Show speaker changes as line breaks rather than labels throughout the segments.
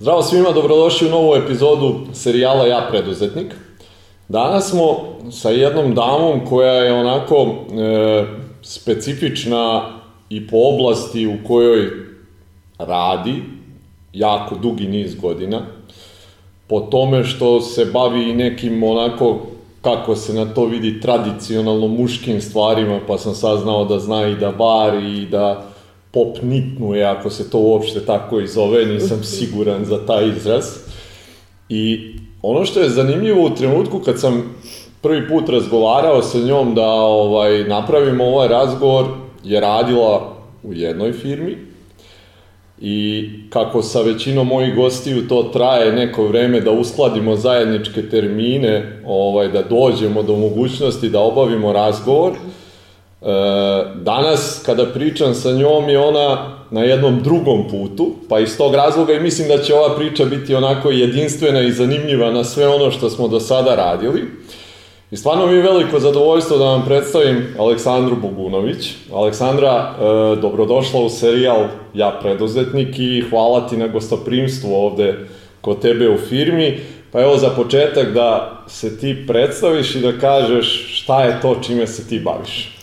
Zdravo svima, dobrodošli u novu epizodu serijala Ja preduzetnik. Danas smo sa jednom damom koja je onako e, specifična i po oblasti u kojoj radi jako dugi niz godina. Po tome što se bavi i nekim onako kako se na to vidi tradicionalno muškim stvarima, pa sam saznao da zna i da bari i da pop nitnuje, ako se to uopšte tako i zove, nisam siguran za taj izraz. I ono što je zanimljivo u trenutku kad sam prvi put razgovarao sa njom da ovaj napravimo ovaj razgovor, je radila u jednoj firmi i kako sa većinom mojih gostiju to traje neko vreme da uskladimo zajedničke termine, ovaj, da dođemo do mogućnosti da obavimo razgovor, danas, kada pričam sa njom, je ona na jednom drugom putu, pa iz tog razloga i mislim da će ova priča biti onako jedinstvena i zanimljiva na sve ono što smo do sada radili. I stvarno mi je veliko zadovoljstvo da vam predstavim Aleksandru Bogunović. Aleksandra, e, dobrodošla u serijal Ja preduzetnik i hvala ti na gostoprimstvu ovde kod tebe u firmi. Pa evo za početak da se ti predstaviš i da kažeš šta je to čime se ti baviš.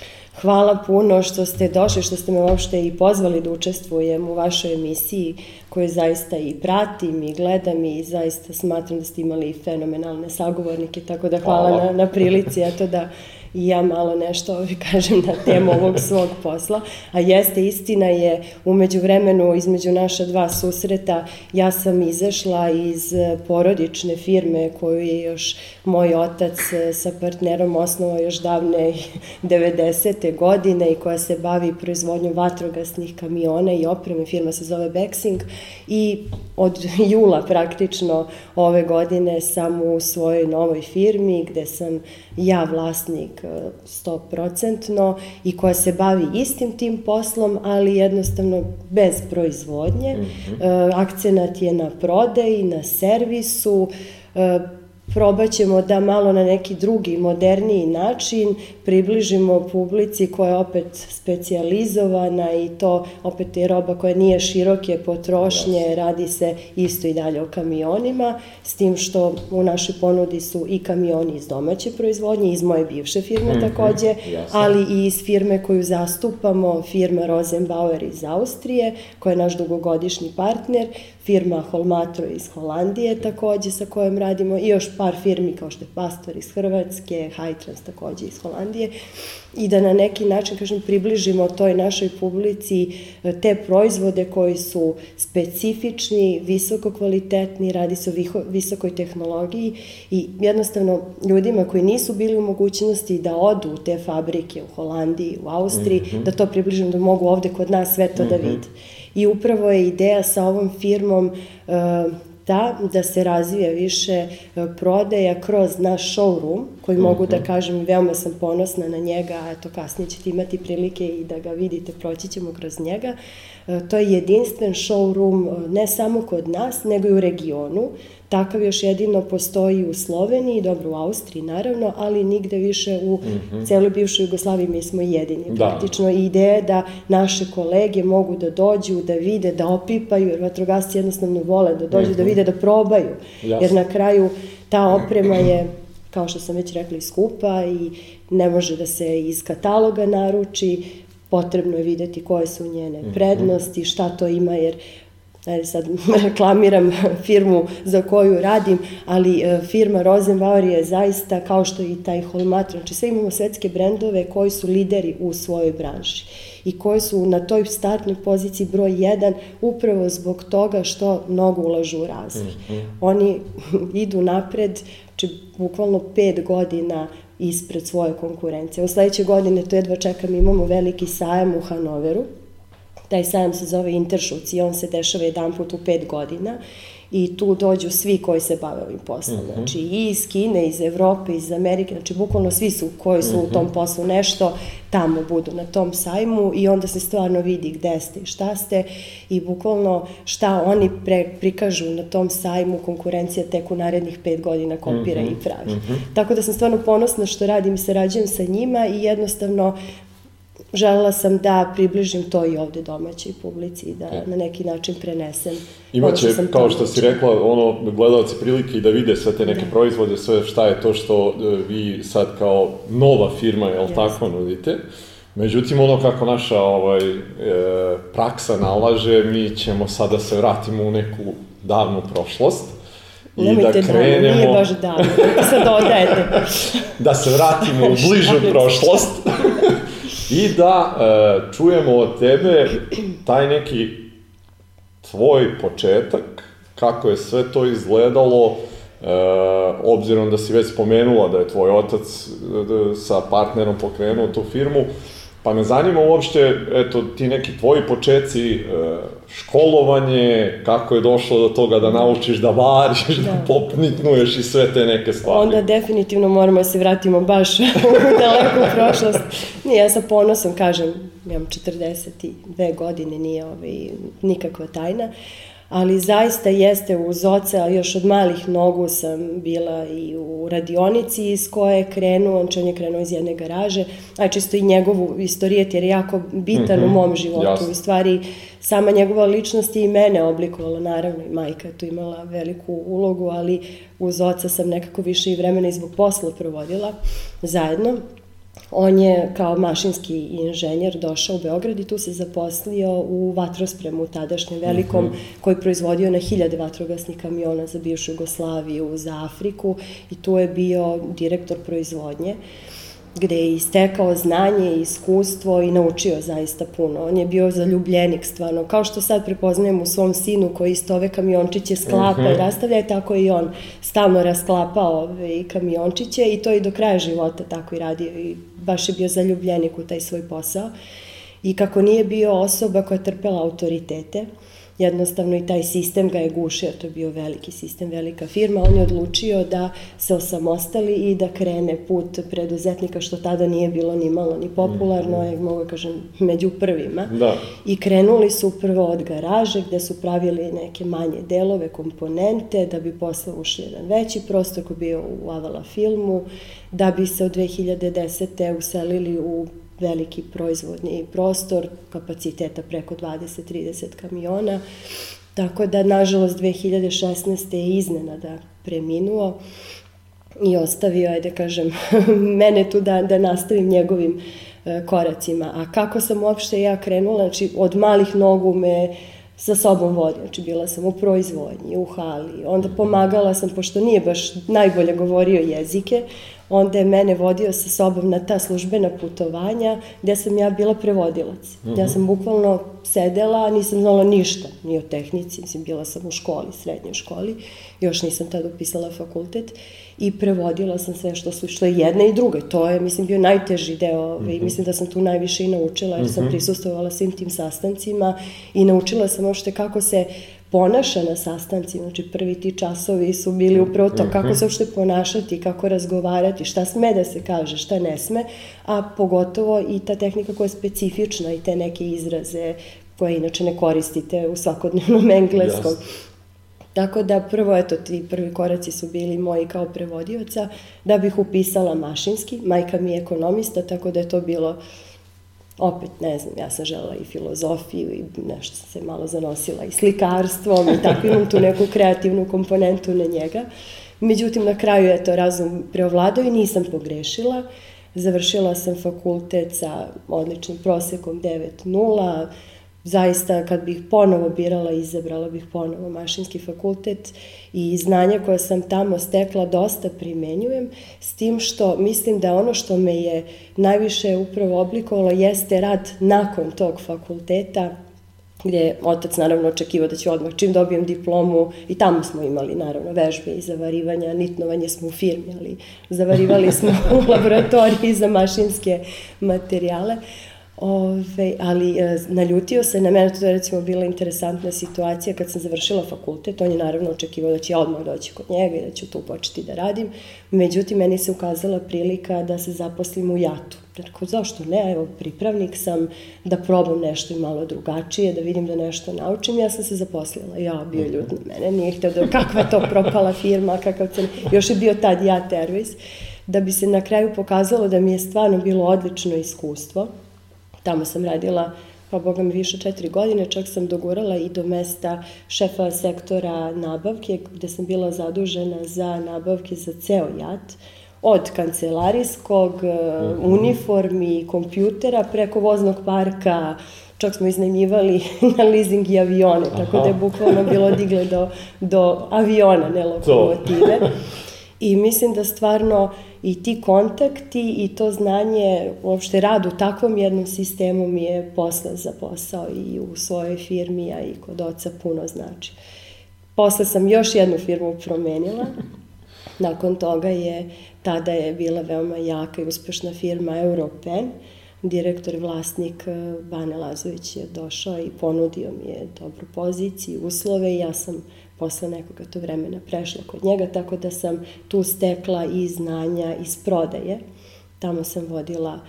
Hvala puno što ste došli, što ste me uopšte i pozvali da učestvujem u vašoj emisiji koju zaista i pratim i gledam i zaista smatram da ste imali fenomenalne sagovornike, tako da hvala, hvala. na, na prilici eto da i ja malo nešto ovaj, kažem na temu ovog svog posla, a jeste istina je umeđu vremenu između naša dva susreta ja sam izašla iz porodične firme koju je još moj otac sa partnerom osnovao još davne 90. godine i koja se bavi proizvodnjom vatrogasnih kamiona i opreme, firma se zove Bexing i od jula praktično ove godine sam u svojoj novoj firmi gde sam ja vlasnik 100% i koja se bavi istim tim poslom, ali jednostavno bez proizvodnje. Mm -hmm. Akcenat je na prodeji, na servisu, e, probat ćemo da malo na neki drugi, moderniji način približimo publici koja je opet specializovana i to opet je roba koja nije široke potrošnje, radi se isto i dalje o kamionima, s tim što u našoj ponudi su i kamioni iz domaće proizvodnje, iz moje bivše firme mm -hmm. takođe, ali i iz firme koju zastupamo, firma Rosenbauer iz Austrije, koja je naš dugogodišnji partner, firma Holmatro iz Holandije takođe sa kojom radimo i još par firmi kao što je Pastor iz Hrvatske, Hightrans takođe iz Holandije i da na neki način, kažem, približimo toj našoj publici e, te proizvode koji su specifični, visoko kvalitetni, radi se o visokoj tehnologiji i jednostavno ljudima koji nisu bili u mogućnosti da odu u te fabrike u Holandiji, u Austriji, mm -hmm. da to približimo da mogu ovde kod nas sve to mm -hmm. da mhm. vide. I upravo je ideja sa ovom firmom uh, ta da se razvija više e, prodaja kroz naš showroom, koji mm -hmm. mogu da mhm. kažem, veoma sam ponosna na njega, a eto kasnije ćete imati prilike i da ga vidite, proći ćemo kroz njega. E, to je jedinstven showroom ne samo kod nas, nego i u regionu. Takav još jedino postoji u Sloveniji, dobro u Austriji naravno, ali nigde više u mm -hmm. celoj bivšoj Jugoslaviji mi smo jedini da. praktično. I ideja je da naše kolege mogu da dođu, da vide, da opipaju, jer vatrogasci jednostavno vole da dođu, mm -hmm. da mhm. vide, da probaju. Jasne. Jer na kraju ta oprema je kao što sam već rekla, skupa i ne može da se iz kataloga naruči, potrebno je videti koje su njene mhm. prednosti, šta to ima, jer ajde sad reklamiram firmu za koju radim, ali e, firma Rosenbauer je zaista kao što i taj Holmatra, znači sve imamo svetske brendove koji su lideri u svojoj branši i koji su na toj startnoj poziciji broj 1 upravo zbog toga što mnogo ulažu u razvoj. Mm -hmm. Oni idu napred, znači bukvalno pet godina ispred svoje konkurencije. U sledeće godine, to jedva čekam, imamo veliki sajam u Hanoveru, Taj sajam se zove Interšuc i on se dešava jedan put u pet godina i tu dođu svi koji se bave ovim poslom. Mm -hmm. Znači i iz Kine, iz Evrope, iz Amerike, znači bukvalno svi su koji su mm -hmm. u tom mhm. poslu nešto, tamo budu na tom sajmu i onda se stvarno vidi gde ste i šta ste i bukvalno šta oni pre, prikažu na tom sajmu konkurencija tek u narednih pet godina kopira mm -hmm. i pravi. Mm -hmm. Tako da sam stvarno ponosna što radim i sarađujem sa njima i jednostavno želela sam da približim to i ovde domaćoj publici i da okay. na neki način prenesem.
Imaće, što kao što si rekla, ono, gledalci prilike i da vide sve te neke da. proizvode, sve šta je to što e, vi sad kao nova firma, jel yes. tako, nudite. Međutim, ono kako naša ovaj, e, praksa nalaže, mi ćemo sada da se vratimo u neku davnu prošlost.
I Nemojte da krenemo... Davno, nije baš davno, da se dodajete.
da se vratimo u bližu prošlost. I da e, čujemo od tebe taj neki tvoj početak, kako je sve to izgledalo, e, obzirom da si već spomenula da je tvoj otac e, sa partnerom pokrenuo tu firmu, Pa me zanima uopšte, eto, ti neki tvoji počeci, e, školovanje, kako je došlo do toga da naučiš da variš, da, da popnitnuješ i sve te neke stvari.
Onda definitivno moramo da se vratimo baš u daleku prošlost. Nije, ja sa ponosom kažem, imam 42 godine, nije ovaj, nikakva tajna. Uh, ali zaista jeste uz oca, još od malih nogu sam bila i u radionici iz koje je krenuo, on, on je krenuo iz jedne garaže, a čisto i njegovu istorijet jer je jako bitan mm -hmm, u mhm, mom životu. Jasno. U stvari, sama njegova ličnost je i mene oblikovala, naravno i majka tu imala veliku ulogu, ali uz oca sam nekako više i vremena i zbog posla provodila zajedno. On je kao mašinski inženjer došao u Beograd i tu se zaposlio u vatrospremu tadašnjem velikom, mm -hmm. koji proizvodio na hiljade vatrogasnih kamiona za bivšu Jugoslaviju, za Afriku i tu je bio direktor proizvodnje. Uh, gde je istekao znanje i iskustvo i naučio zaista puno. On je bio zaljubljenik stvarno, kao što sad prepoznajem u svom sinu koji isto ove kamiončiće sklapa uh -huh. i rastavlja, tako i on stalno rasklapao ove kamiončiće i to i do kraja života tako i radio i baš je bio zaljubljenik u taj svoj posao. I kako nije bio osoba koja je trpela autoritete, jednostavno i taj sistem ga je gušio, to je bio veliki sistem, velika firma, on je odlučio da se osamostali i da krene put preduzetnika, što tada nije bilo ni malo ni popularno, mm. je, mogu da kažem, među prvima. Da. I krenuli su prvo od garaže, gde su pravili neke manje delove, komponente, da bi posle ušli jedan veći prostor koji bio u Avala filmu, da bi se od 2010. uselili u veliki proizvodni prostor, kapaciteta preko 20-30 kamiona, tako da, nažalost, 2016. je iznenada preminuo i ostavio je, da kažem, mene tu da, da nastavim njegovim e, koracima. A kako sam uopšte ja krenula, znači od malih nogu me sa sobom vodio, znači bila sam u proizvodnji, u hali, onda pomagala sam, pošto nije baš najbolje govorio jezike, onda je mene vodio sa sobom na ta službena putovanja gde sam ja bila prevodilac. Uh -huh. Ja mhm. sam bukvalno sedela, nisam znala ništa, ni o tehnici, mislim, bila sam u školi, srednjoj školi, još nisam tada upisala fakultet i prevodila sam sve što su, što je jedna i druga. To je, mislim, bio najteži deo uh -huh. i mhm. mislim da sam tu najviše i naučila, jer sam uh mhm. -huh. prisustovala svim tim sastancima i naučila sam ošte kako se ponaša na sastancima, znači prvi ti časovi su bili upravo to kako mhm. se uopšte ponašati, kako razgovarati, šta sme da se kaže, šta ne sme, a pogotovo i ta tehnika koja je specifična i te neke izraze koje inače ne koristite u svakodnevnom engleskom. Yes. Tako da prvo, eto, ti prvi koraci su bili moji kao prevodioca, da bih upisala mašinski, majka mi je ekonomista, tako da je to bilo uh, opet, ne znam, ja sam želela i filozofiju i nešto se malo zanosila i slikarstvom i tako imam tu neku kreativnu komponentu na njega. Međutim, na kraju je to razum preovladao i nisam pogrešila. Završila sam fakultet sa odličnim prosekom 9.0, zaista kad bih ponovo birala, izabrala bih ponovo mašinski fakultet i znanja koje sam tamo stekla dosta primenjujem, s tim što mislim da ono što me je najviše upravo oblikovalo jeste rad nakon tog fakulteta, gde je otac naravno očekivao da će odmah čim dobijem diplomu i tamo smo imali naravno vežbe i zavarivanja, nitnovanje smo u firmi, ali zavarivali smo u laboratoriji za mašinske materijale. Ove, ali e, naljutio se na mene, to je recimo bila interesantna situacija kad sam završila fakultet, on je naravno očekivao da će ja odmah doći kod njega i da ću tu početi da radim, međutim meni se ukazala prilika da se zaposlim u JAT-u. Rekao, zašto ne, evo pripravnik sam, da probam nešto i malo drugačije, da vidim da nešto naučim, ja sam se zaposlila, ja bio ljud na mene, nije htio da kakva je to propala firma, kakav cen, još je bio tad JAT Airways, da bi se na kraju pokazalo da mi je stvarno bilo odlično iskustvo, Tamo sam radila pa boga mi više četiri godine, čak sam dogurala i do mesta šefa sektora nabavke, gde sam bila zadužena za nabavke za ceo JAT, od kancelarijskog, uh, uniformi, kompjutera, preko voznog parka, čak smo iznajmljivali na leasing i avione, Aha. tako da je bukvalno bilo digle do, do aviona, ne lokomotive. I mislim da stvarno i ti kontakti i to znanje, uopšte rad u takvom jednom sistemu mi je posle za posao i u svojoj firmi, a i kod oca puno znači. Posle sam još jednu firmu promenila, nakon toga je, tada je bila veoma jaka i uspešna firma Europen, direktor vlasnik eh, Bane Lazović je došao i ponudio mi je dobru poziciju, uslove i ja sam posle nekoga to vremena prešla kod njega, tako da sam tu stekla i znanja iz prodaje. Tamo sam vodila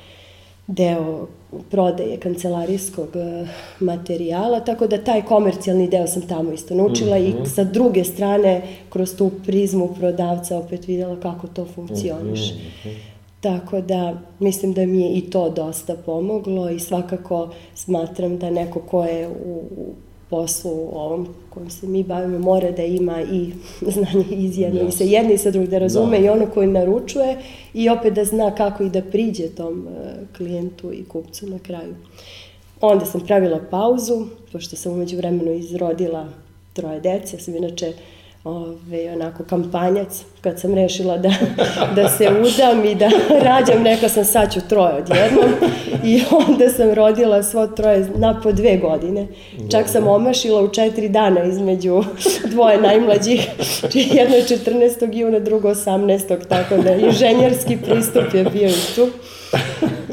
deo prodaje kancelarijskog eh, materijala, tako da taj komercijalni deo sam tamo isto naučila mm -hmm. i mhm. sa druge strane kroz tu prizmu prodavca opet videla kako to funkcioniše. Mm -hmm. Tako da mislim da mi je i to dosta pomoglo i svakako smatram da neko ko je u, u poslu ovom kojim se mi bavimo mora da ima i znanje iz jedne yes. i sa jedne i sa druge, da razume da. i ono koji naručuje i opet da zna kako i da priđe tom uh, klijentu i kupcu na kraju. Onda sam pravila pauzu, pošto sam umeđu vremenu izrodila troje dece, ja sam inače uh, ove, onako kampanjac, kad sam rešila da, da se udam i da rađam, neka sam sad ću troje odjednom i onda sam rodila svo troje na po dve godine. Čak sam omašila u četiri dana između dvoje najmlađih, jedno je 14. juna, drugo 18. tako da inženjerski pristup je bio i tu.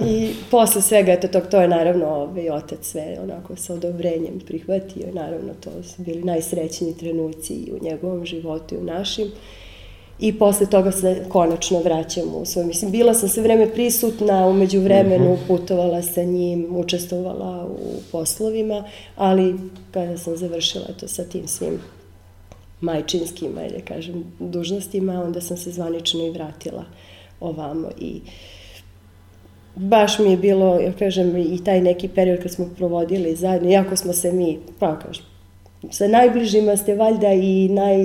I posle svega, eto, tog, to je naravno ovaj, otac sve onako sa odobrenjem prihvatio i naravno to su bili najsrećniji trenuci i u njegovom životu i u našim. I posle toga se konačno vraćam u svoj, mislim, bila sam sve vreme prisutna, umeđu vremenu mhm. putovala sa njim, učestvovala u poslovima, ali kada sam završila to sa tim svim majčinskim, ajde kažem, dužnostima, onda sam se zvanično i vratila ovamo i uh, baš mi je bilo, ja kažem, i taj neki period kad smo provodili zajedno, iako smo se mi, pa kažem, sa najbližima ste valjda i naj,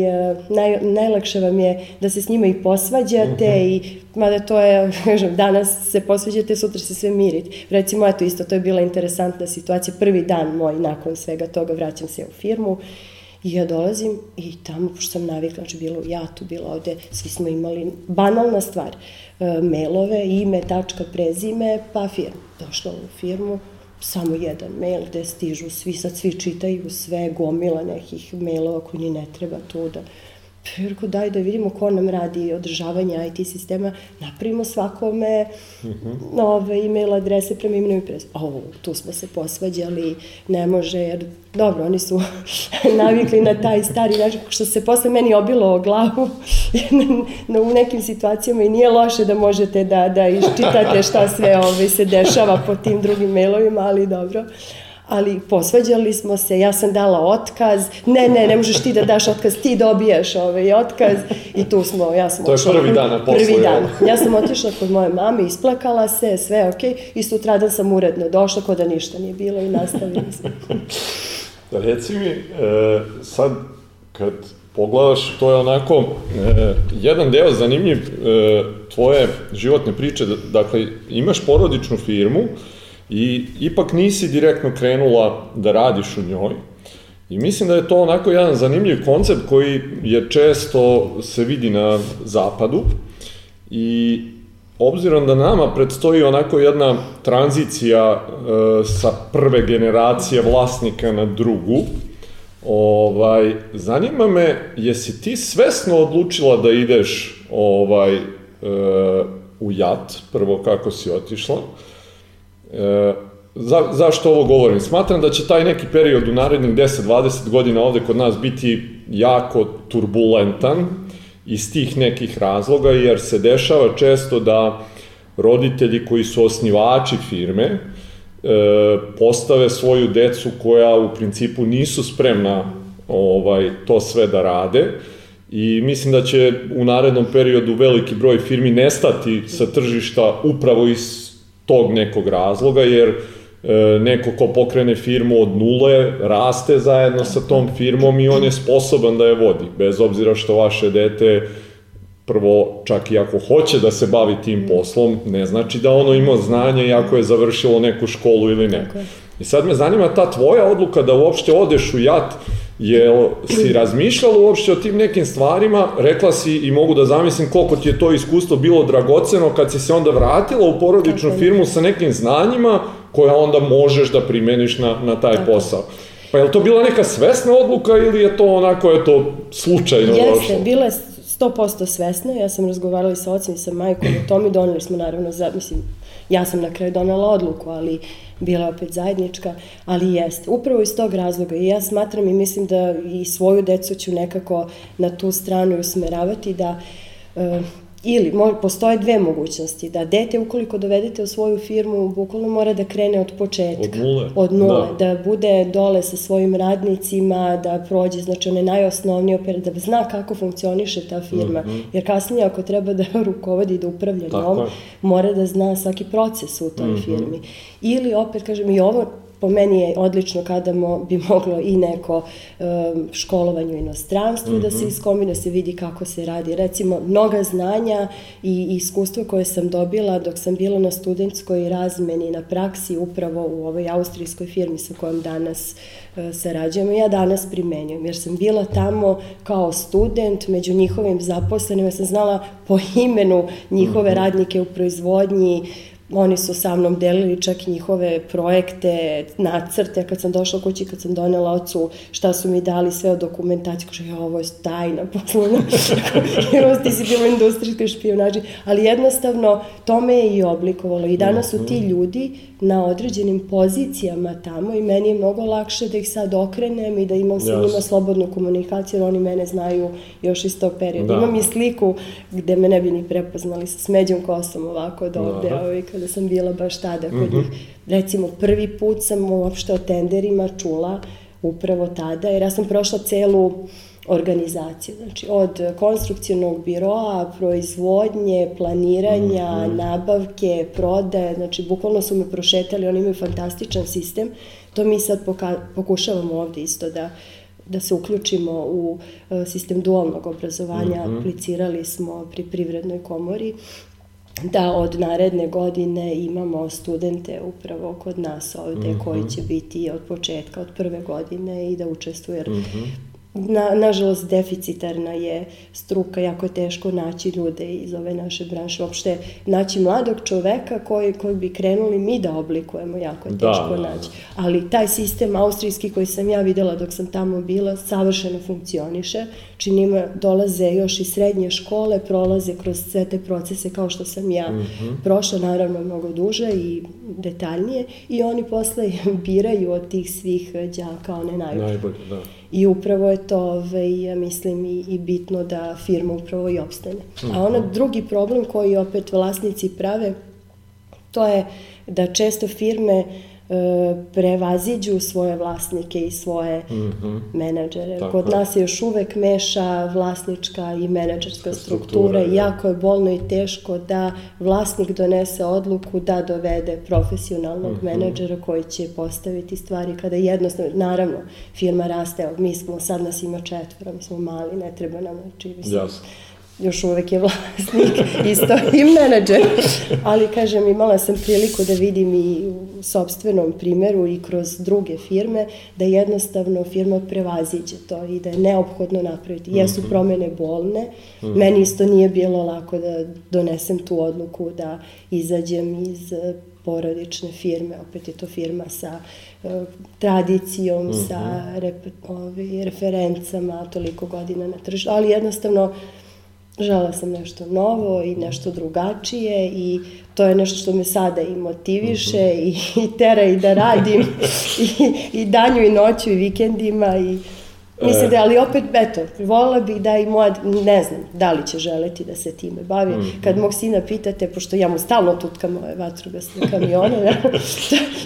naj, najlakše vam je da se s njima i posvađate mhm. i mada to je, kažem, danas se posvađate, sutra se sve mirite. Recimo, eto isto, to je bila interesantna situacija, prvi dan moj nakon svega toga vraćam se u firmu I ja dolazim i tamo, pošto sam navikla, znači bila u Jatu, bila ovde, svi smo imali banalna stvar, e, mailove, ime, tačka, prezime, pa firma. Došla u firmu, samo jedan mail gde stižu svi, sad svi čitaju sve, gomila nekih mailova koji ni ne treba tu da Rekao, daj da vidimo ko nam radi održavanje IT sistema, napravimo svakome uh mhm. -huh. e-mail adrese prema imenu i prezime. O, tu smo se posvađali, ne može, jer dobro, oni su navikli na taj stari način, što se posle meni obilo o glavu na, u nekim situacijama i nije loše da možete da, da iščitate šta sve ove, se dešava po tim drugim mailovima, ali dobro ali posvađali smo se, ja sam dala otkaz, ne, ne, ne možeš ti da daš otkaz, ti dobijaš ovaj otkaz i tu smo, ja sam
To je prvi dan na poslu.
Prvi dan. Ja sam otišla kod moje mame, isplakala se, sve ok, i sutradan sam uredno došla, kod da ništa nije bilo i nastavili smo.
da reci mi, e, sad kad pogledaš, to je onako e, jedan deo zanimljiv e, tvoje životne priče, dakle imaš porodičnu firmu, i ipak nisi direktno krenula da radiš u njoj. I mislim da je to onako jedan zanimljiv koncept koji je često se vidi na zapadu i obzirom da nama predstoji onako jedna tranzicija e, sa prve generacije vlasnika na drugu, ovaj, zanima me, jesi ti svesno odlučila da ideš ovaj, e, u JAT, prvo kako si otišla, E, za, zašto ovo govorim? Smatram da će taj neki period u narednih 10-20 godina ovde kod nas biti jako turbulentan iz tih nekih razloga, jer se dešava često da roditelji koji su osnivači firme e, postave svoju decu koja u principu nisu spremna ovaj to sve da rade i mislim da će u narednom periodu veliki broj firmi nestati sa tržišta upravo iz tog nekog razloga, jer e, neko ko pokrene firmu od nule, raste zajedno sa tom firmom i on je sposoban da je vodi, bez obzira što vaše dete prvo, čak i ako hoće da se bavi tim poslom, ne znači da ono ima znanje i ako je završilo neku školu ili ne. I sad me zanima ta tvoja odluka da uopšte odeš u JAT, je si razmišljala uopšte o tim nekim stvarima, rekla si i mogu da zamislim koliko ti je to iskustvo bilo dragoceno kad si se onda vratila u porodičnu firmu sa nekim znanjima koja onda možeš da primeniš na, na taj Tako. posao. Pa je li to bila neka svesna odluka ili je to onako, eto, slučajno
Jeste,
došlo?
Jeste, bila je 100% svesna, ja sam razgovarala i sa ocem i sa majkom o tome, doneli smo naravno, za, mislim, ja sam na kraju donela odluku, ali bila opet zajednička, ali jeste. Upravo iz tog razloga i ja smatram i mislim da i svoju decu ću nekako na tu stranu usmeravati da uh, Ili postoje dve mogućnosti, da dete ukoliko dovedete u svoju firmu, bukvalno mora da krene od početka.
Od nule.
Od nule, da. da bude dole sa svojim radnicima, da prođe, znači one najosnovnije opere, da zna kako funkcioniše ta firma. Mm -hmm. Jer kasnije ako treba da rukovodi, da upravlja njom, mora da zna svaki proces u toj mm -hmm. firmi. Ili opet, kažem, i ovo po meni je odlično kada mo, bi moglo i neko um, školovanje u inostranstvu mm -hmm. da se mhm. iskombina, da se vidi kako se radi. Recimo, mnoga znanja i iskustva koje sam dobila dok sam bila na studentskoj razmeni na praksi upravo u ovoj austrijskoj firmi sa kojom danas uh, sarađujemo, ja danas primenjujem, jer sam bila tamo kao student među njihovim zaposlenima, sam znala po imenu njihove mm -hmm. radnike u proizvodnji, Oni su sa mnom delili čak njihove projekte, nacrte, kad sam došla kući, kad sam donela ocu šta su mi dali sve o dokumentaciji, kaže, ja, ovo je tajna poslovna, ti si bila industrijska špionaži, ali jednostavno to me je i oblikovalo. I danas su ti mhm. ljudi na određenim pozicijama tamo i meni je mnogo lakše da ih sad okrenem i da imam sa njima slobodnu komunikaciju, jer oni mene znaju još iz tog perioda. Da. Imam i sliku gde me ne bi ni prepoznali sa smeđom kosom ovako od ovde, ovaj, kada sam bila baš tada kod mm -hmm. njih. Recimo, prvi put sam uopšte o tenderima čula upravo tada, jer ja sam prošla celu organizaciju, znači od konstrukcijnog biroa, proizvodnje, planiranja, mm -hmm. nabavke, prodaje, znači bukvalno su me prošetali, oni imaju fantastičan sistem, to mi sad pokušavamo ovde isto da da se uključimo u e, sistem dualnog obrazovanja, mm -hmm. aplicirali smo pri Privrednoj komori da od naredne godine imamo studente upravo kod nas ovde mm -hmm. koji će biti od početka, od prve godine i da učestvuju. Jer mm -hmm na, nažalost deficitarna je struka, jako je teško naći ljude iz ove naše branše, uopšte naći mladog čoveka koji, koji bi krenuli mi da oblikujemo, jako je da, teško da, da. naći. Ali taj sistem austrijski koji sam ja videla dok sam tamo bila, savršeno funkcioniše, činima dolaze još i srednje škole, prolaze kroz sve te procese kao što sam ja mm -hmm. prošla, naravno mnogo duže i detaljnije, i oni posle biraju od tih svih đaka one najbolje. Najbolje, da. I upravo je to, ovaj, ja mislim, i, i bitno da firma upravo i opstane. A ono drugi problem koji opet vlasnici prave, to je da često firme prevaziđu svoje vlasnike i svoje mm -hmm. menadžere. Tako. Kod nas je još uvek meša vlasnička i menadžerska struktura, struktura jako je bolno i teško da vlasnik donese odluku da dovede profesionalnog mm -hmm. menadžera koji će postaviti stvari kada jednostavno, naravno, firma raste, mi smo, sad nas ima četvora, mi smo mali, ne treba nam, znači, mislim, Jasno još uvek je vlasnik, isto i menadžer. Ali, kažem, imala sam priliku da vidim i u sobstvenom primeru i kroz druge firme, da jednostavno firma prevaziđe to i da je neophodno napraviti. Jesu mhm. promene bolne, mhm. meni isto nije bilo lako da donesem tu odluku da izađem iz porodične firme, opet je to firma sa uh, tradicijom, mm -hmm. sa rep, ovi, referencama, toliko godina na tržištu, ali jednostavno žela sam nešto novo i nešto drugačije i to je nešto što me sada i motiviše -huh. i, i tera i da radim i, i danju i noću i vikendima i Mislim da, ali opet, eto, volila bih da i moja, ne znam, da li će želeti da se time bavi. Mm -hmm. Kad mog sina pitate, pošto ja mu stalno tutkam ove vatrogasne kamione, ja,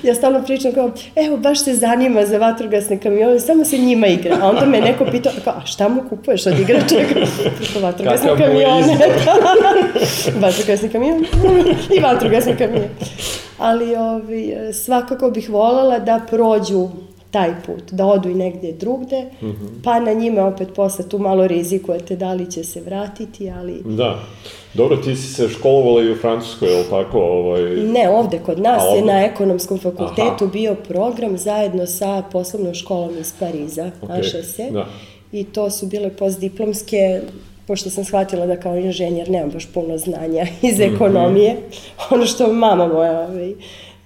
ja stalno pričam kao, evo, baš se zanima za vatrogasne kamione, samo se njima igra. A onda me neko pita, kao, a šta mu kupuješ od igračaka? Preko vatrogasne kamione. vatrogasne kamione i vatrogasne kamione. ali ovi, svakako bih voljela da prođu taj put, da odu i negdje drugde, mm -hmm. pa na njime opet posle tu malo rizikujete da li će se vratiti, ali...
Da. Dobro, ti si se školovala i u Francuskoj, je li tako? Ovaj...
Ne, ovde kod nas ovde? je na ekonomskom fakultetu Aha. bio program zajedno sa poslovnom školom iz Pariza, okay. HSE. Da. I to su bile postdiplomske pošto sam shvatila da kao inženjer nemam baš puno znanja iz mhm. ekonomije, mm -hmm. ono što mama moja ovaj,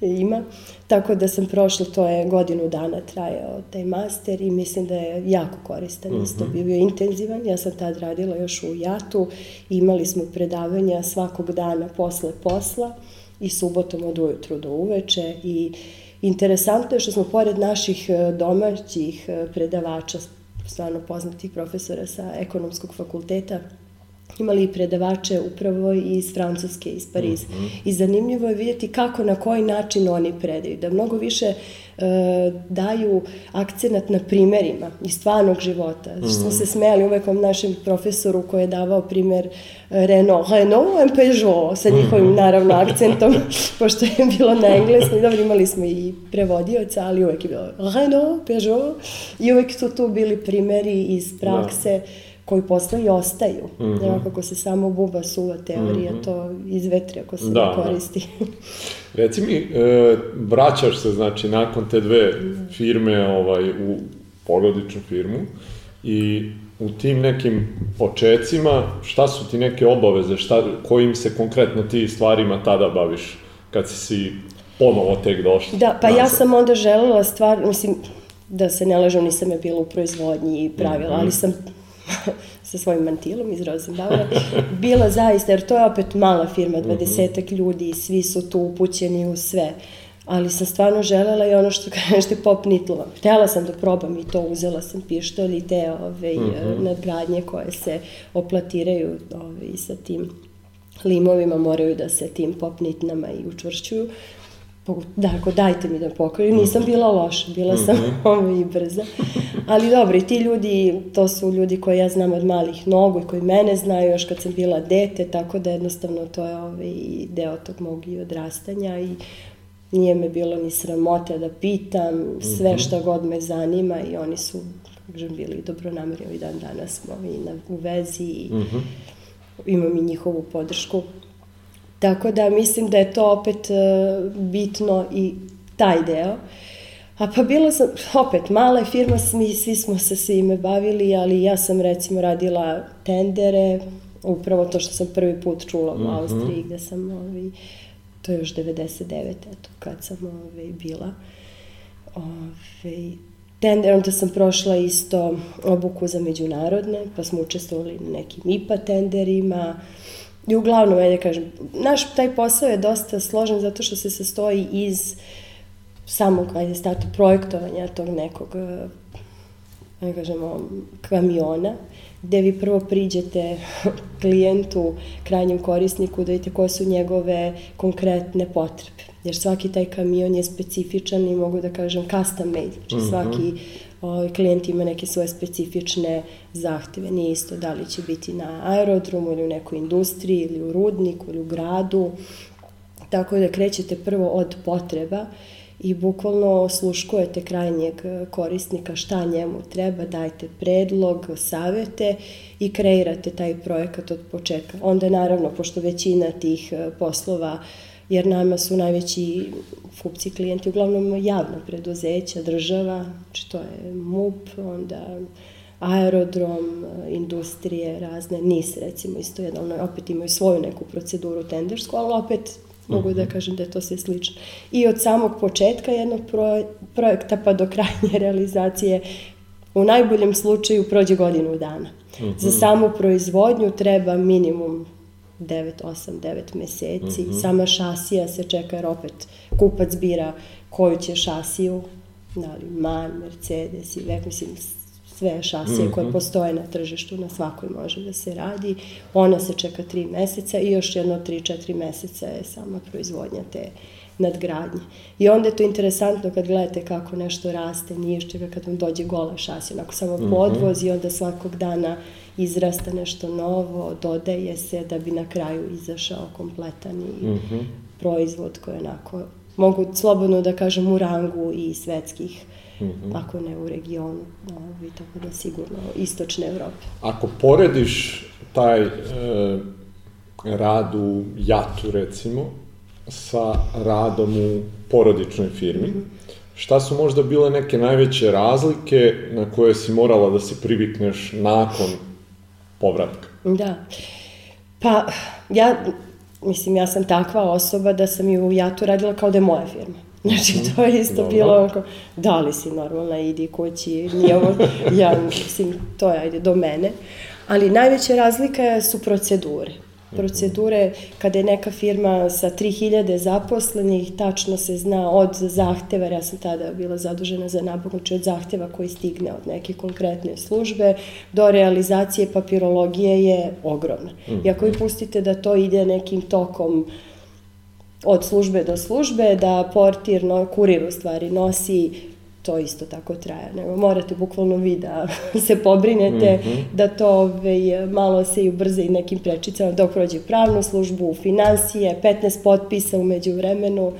ima. Tako da sam prošla, to je godinu dana trajao taj master i mislim da je jako koristan, mm -hmm. isto bio intenzivan. Ja sam tad radila još u Jatu, imali smo predavanja svakog dana posle posla i subotom od ujutru do uveče i interesantno je što smo pored naših e, domaćih e, predavača, stvarno poznatih profesora sa ekonomskog fakulteta, imali i predavače upravo iz Francuske, iz Pariza. Mm -hmm. I zanimljivo je vidjeti kako, na koji način oni predaju. Da mnogo više e, daju akcenat na primerima iz stvarnog života. Mm -hmm. Smo se smeli uvek om našem profesoru koji je davao primer Renault, Renault and Peugeot sa njihovim mm -hmm. naravno akcentom, pošto je bilo na engleskom. Dobro, imali smo i prevodioca, ali uvek je bilo Renault, Peugeot i uvek su tu bili primeri iz prakse. Da koji posle i ostaju. Mm -hmm. Evo kako se samo buba suva teorija, mm -hmm. to izvetri ako se da, ne da. koristi. Da.
Reci mi, e, vraćaš se, znači, nakon te dve firme ovaj, u porodičnu firmu i u tim nekim počecima, šta su ti neke obaveze, šta, kojim se konkretno ti stvarima tada baviš, kad si si ponovo tek došla?
Da, pa nazad. ja sam onda želela stvar, mislim, da se ne lažem, nisam je bila u proizvodnji i pravila, mm -hmm. ali sam sa svojim mantilom iz Rosenbaura, bila zaista, jer to je opet mala firma, mhm. dvadesetak ljudi, svi su tu upućeni u sve. Ali sam stvarno želela i ono što kažete popnitlo. Htela sam da probam i to, uzela sam pištolj i te ove, mm -hmm. nadgradnje koje se oplatiraju ove, sa tim limovima moraju da se tim popnitnama i učvršćuju. Da, ako dajte mi da pokojim, nisam mhm. bila loša, bila sam mm -hmm. i brza. Ali dobro, i ti ljudi, to su ljudi koje ja znam od malih nogu i koji mene znaju još kad sam bila dete, tako da jednostavno to je ovaj deo tog mog i odrastanja i nije me bilo ni sramote da pitam sve mhm. šta god me zanima i oni su, kažem, bili dobronamerni i dan danas smo i na, u vezi i imam i njihovu podršku. Tako da mislim da je to opet uh, bitno i taj deo. A pa bila sam, opet, mala je firma, mi svi smo se svime bavili, ali ja sam recimo radila tendere, upravo to što sam prvi put čula u mm -hmm. Austriji, gde sam, ovaj, to je još 99. eto, kad sam ovaj, bila. Ovaj, tender, onda sam prošla isto obuku za međunarodne, pa smo učestvovali na nekim IPA tenderima, I uglavnom, ajde kažem, naš taj posao je dosta složen zato što se sastoji iz samog, ajde, starta projektovanja tog nekog, eh, ajde kažemo, kamiona, gde vi prvo priđete klijentu, krajnjem korisniku, da vidite koje su njegove konkretne potrebe. Jer svaki taj kamion je specifičan i mogu da kažem custom made. Znači mhm. svaki ovaj, klijent ima neke svoje specifične zahteve. Nije isto da li će biti na aerodromu ili u nekoj industriji ili u rudniku ili u gradu. Tako da krećete prvo od potreba i bukvalno osluškujete krajnjeg korisnika šta njemu treba, dajte predlog, savete i kreirate taj projekat od početka. Onda naravno, pošto većina tih poslova uh, jer nama su najveći kupci klijenti uglavnom javna preduzeća, država, znači to je MUP, onda aerodrom, industrije razne, NIS recimo isto jedno, ono, opet imaju svoju neku proceduru tendersku, ali opet mogu da mhm. kažem da je to sve slično. I od samog početka jednog projekta pa do krajnje realizacije u najboljem slučaju prođe godinu dana. Mm -hmm. Za samu proizvodnju treba minimum 9, 8, 9 meseci. Mm -hmm. Sama šasija se čeka jer opet kupac bira koju će šasiju, da li MAN, Mercedes i vek, mislim, sve šasije mm -hmm. koje mhm. postoje na tržištu, na svakoj može da se radi. Ona se čeka 3 meseca i još jedno 3-4 meseca je sama proizvodnja te nadgradnje. I onda je to interesantno kad gledate kako nešto raste, nije čega kad vam dođe gola šasija, onako samo mhm. podvoz i onda svakog dana izrasta nešto novo, dodaje se da bi na kraju izašao kompletan i mm -hmm. proizvod koji je onako mogu slobodno da kažem u rangu i svetskih, mm -hmm. ako ne u regionu, ovi, tako da sigurno istočne Evrope.
Ako porediš taj e, rad u Jatu, recimo, sa radom u porodičnoj firmi, mm -hmm. šta su možda bile neke najveće razlike na koje si morala da se privikneš nakon povratka?
Da. Pa, ja, mislim, ja sam takva osoba da sam i u Jatu radila kao da je moja firma. Znači, mhm. to je isto Dobro. bilo onako, da li si normalna, idi kući, nije ovo, ja, mislim, to je, ajde, do mene. Ali najveća razlika su procedure procedure kada je neka firma sa 3000 zaposlenih, tačno se zna od zahteva, ja sam tada bila zadužena za nabavku, znači od zahteva koji stigne od neke konkretne službe, do realizacije papirologije je ogromna. I ako vi pustite da to ide nekim tokom od službe do službe, da portir, no, kurir u stvari nosi to isto tako traje. Nego morate bukvalno vi da se pobrinete, mm -hmm. da to ove, ovaj, malo se i ubrze i nekim prečicama dok prođe pravnu službu, financije, 15 potpisa umeđu vremenu.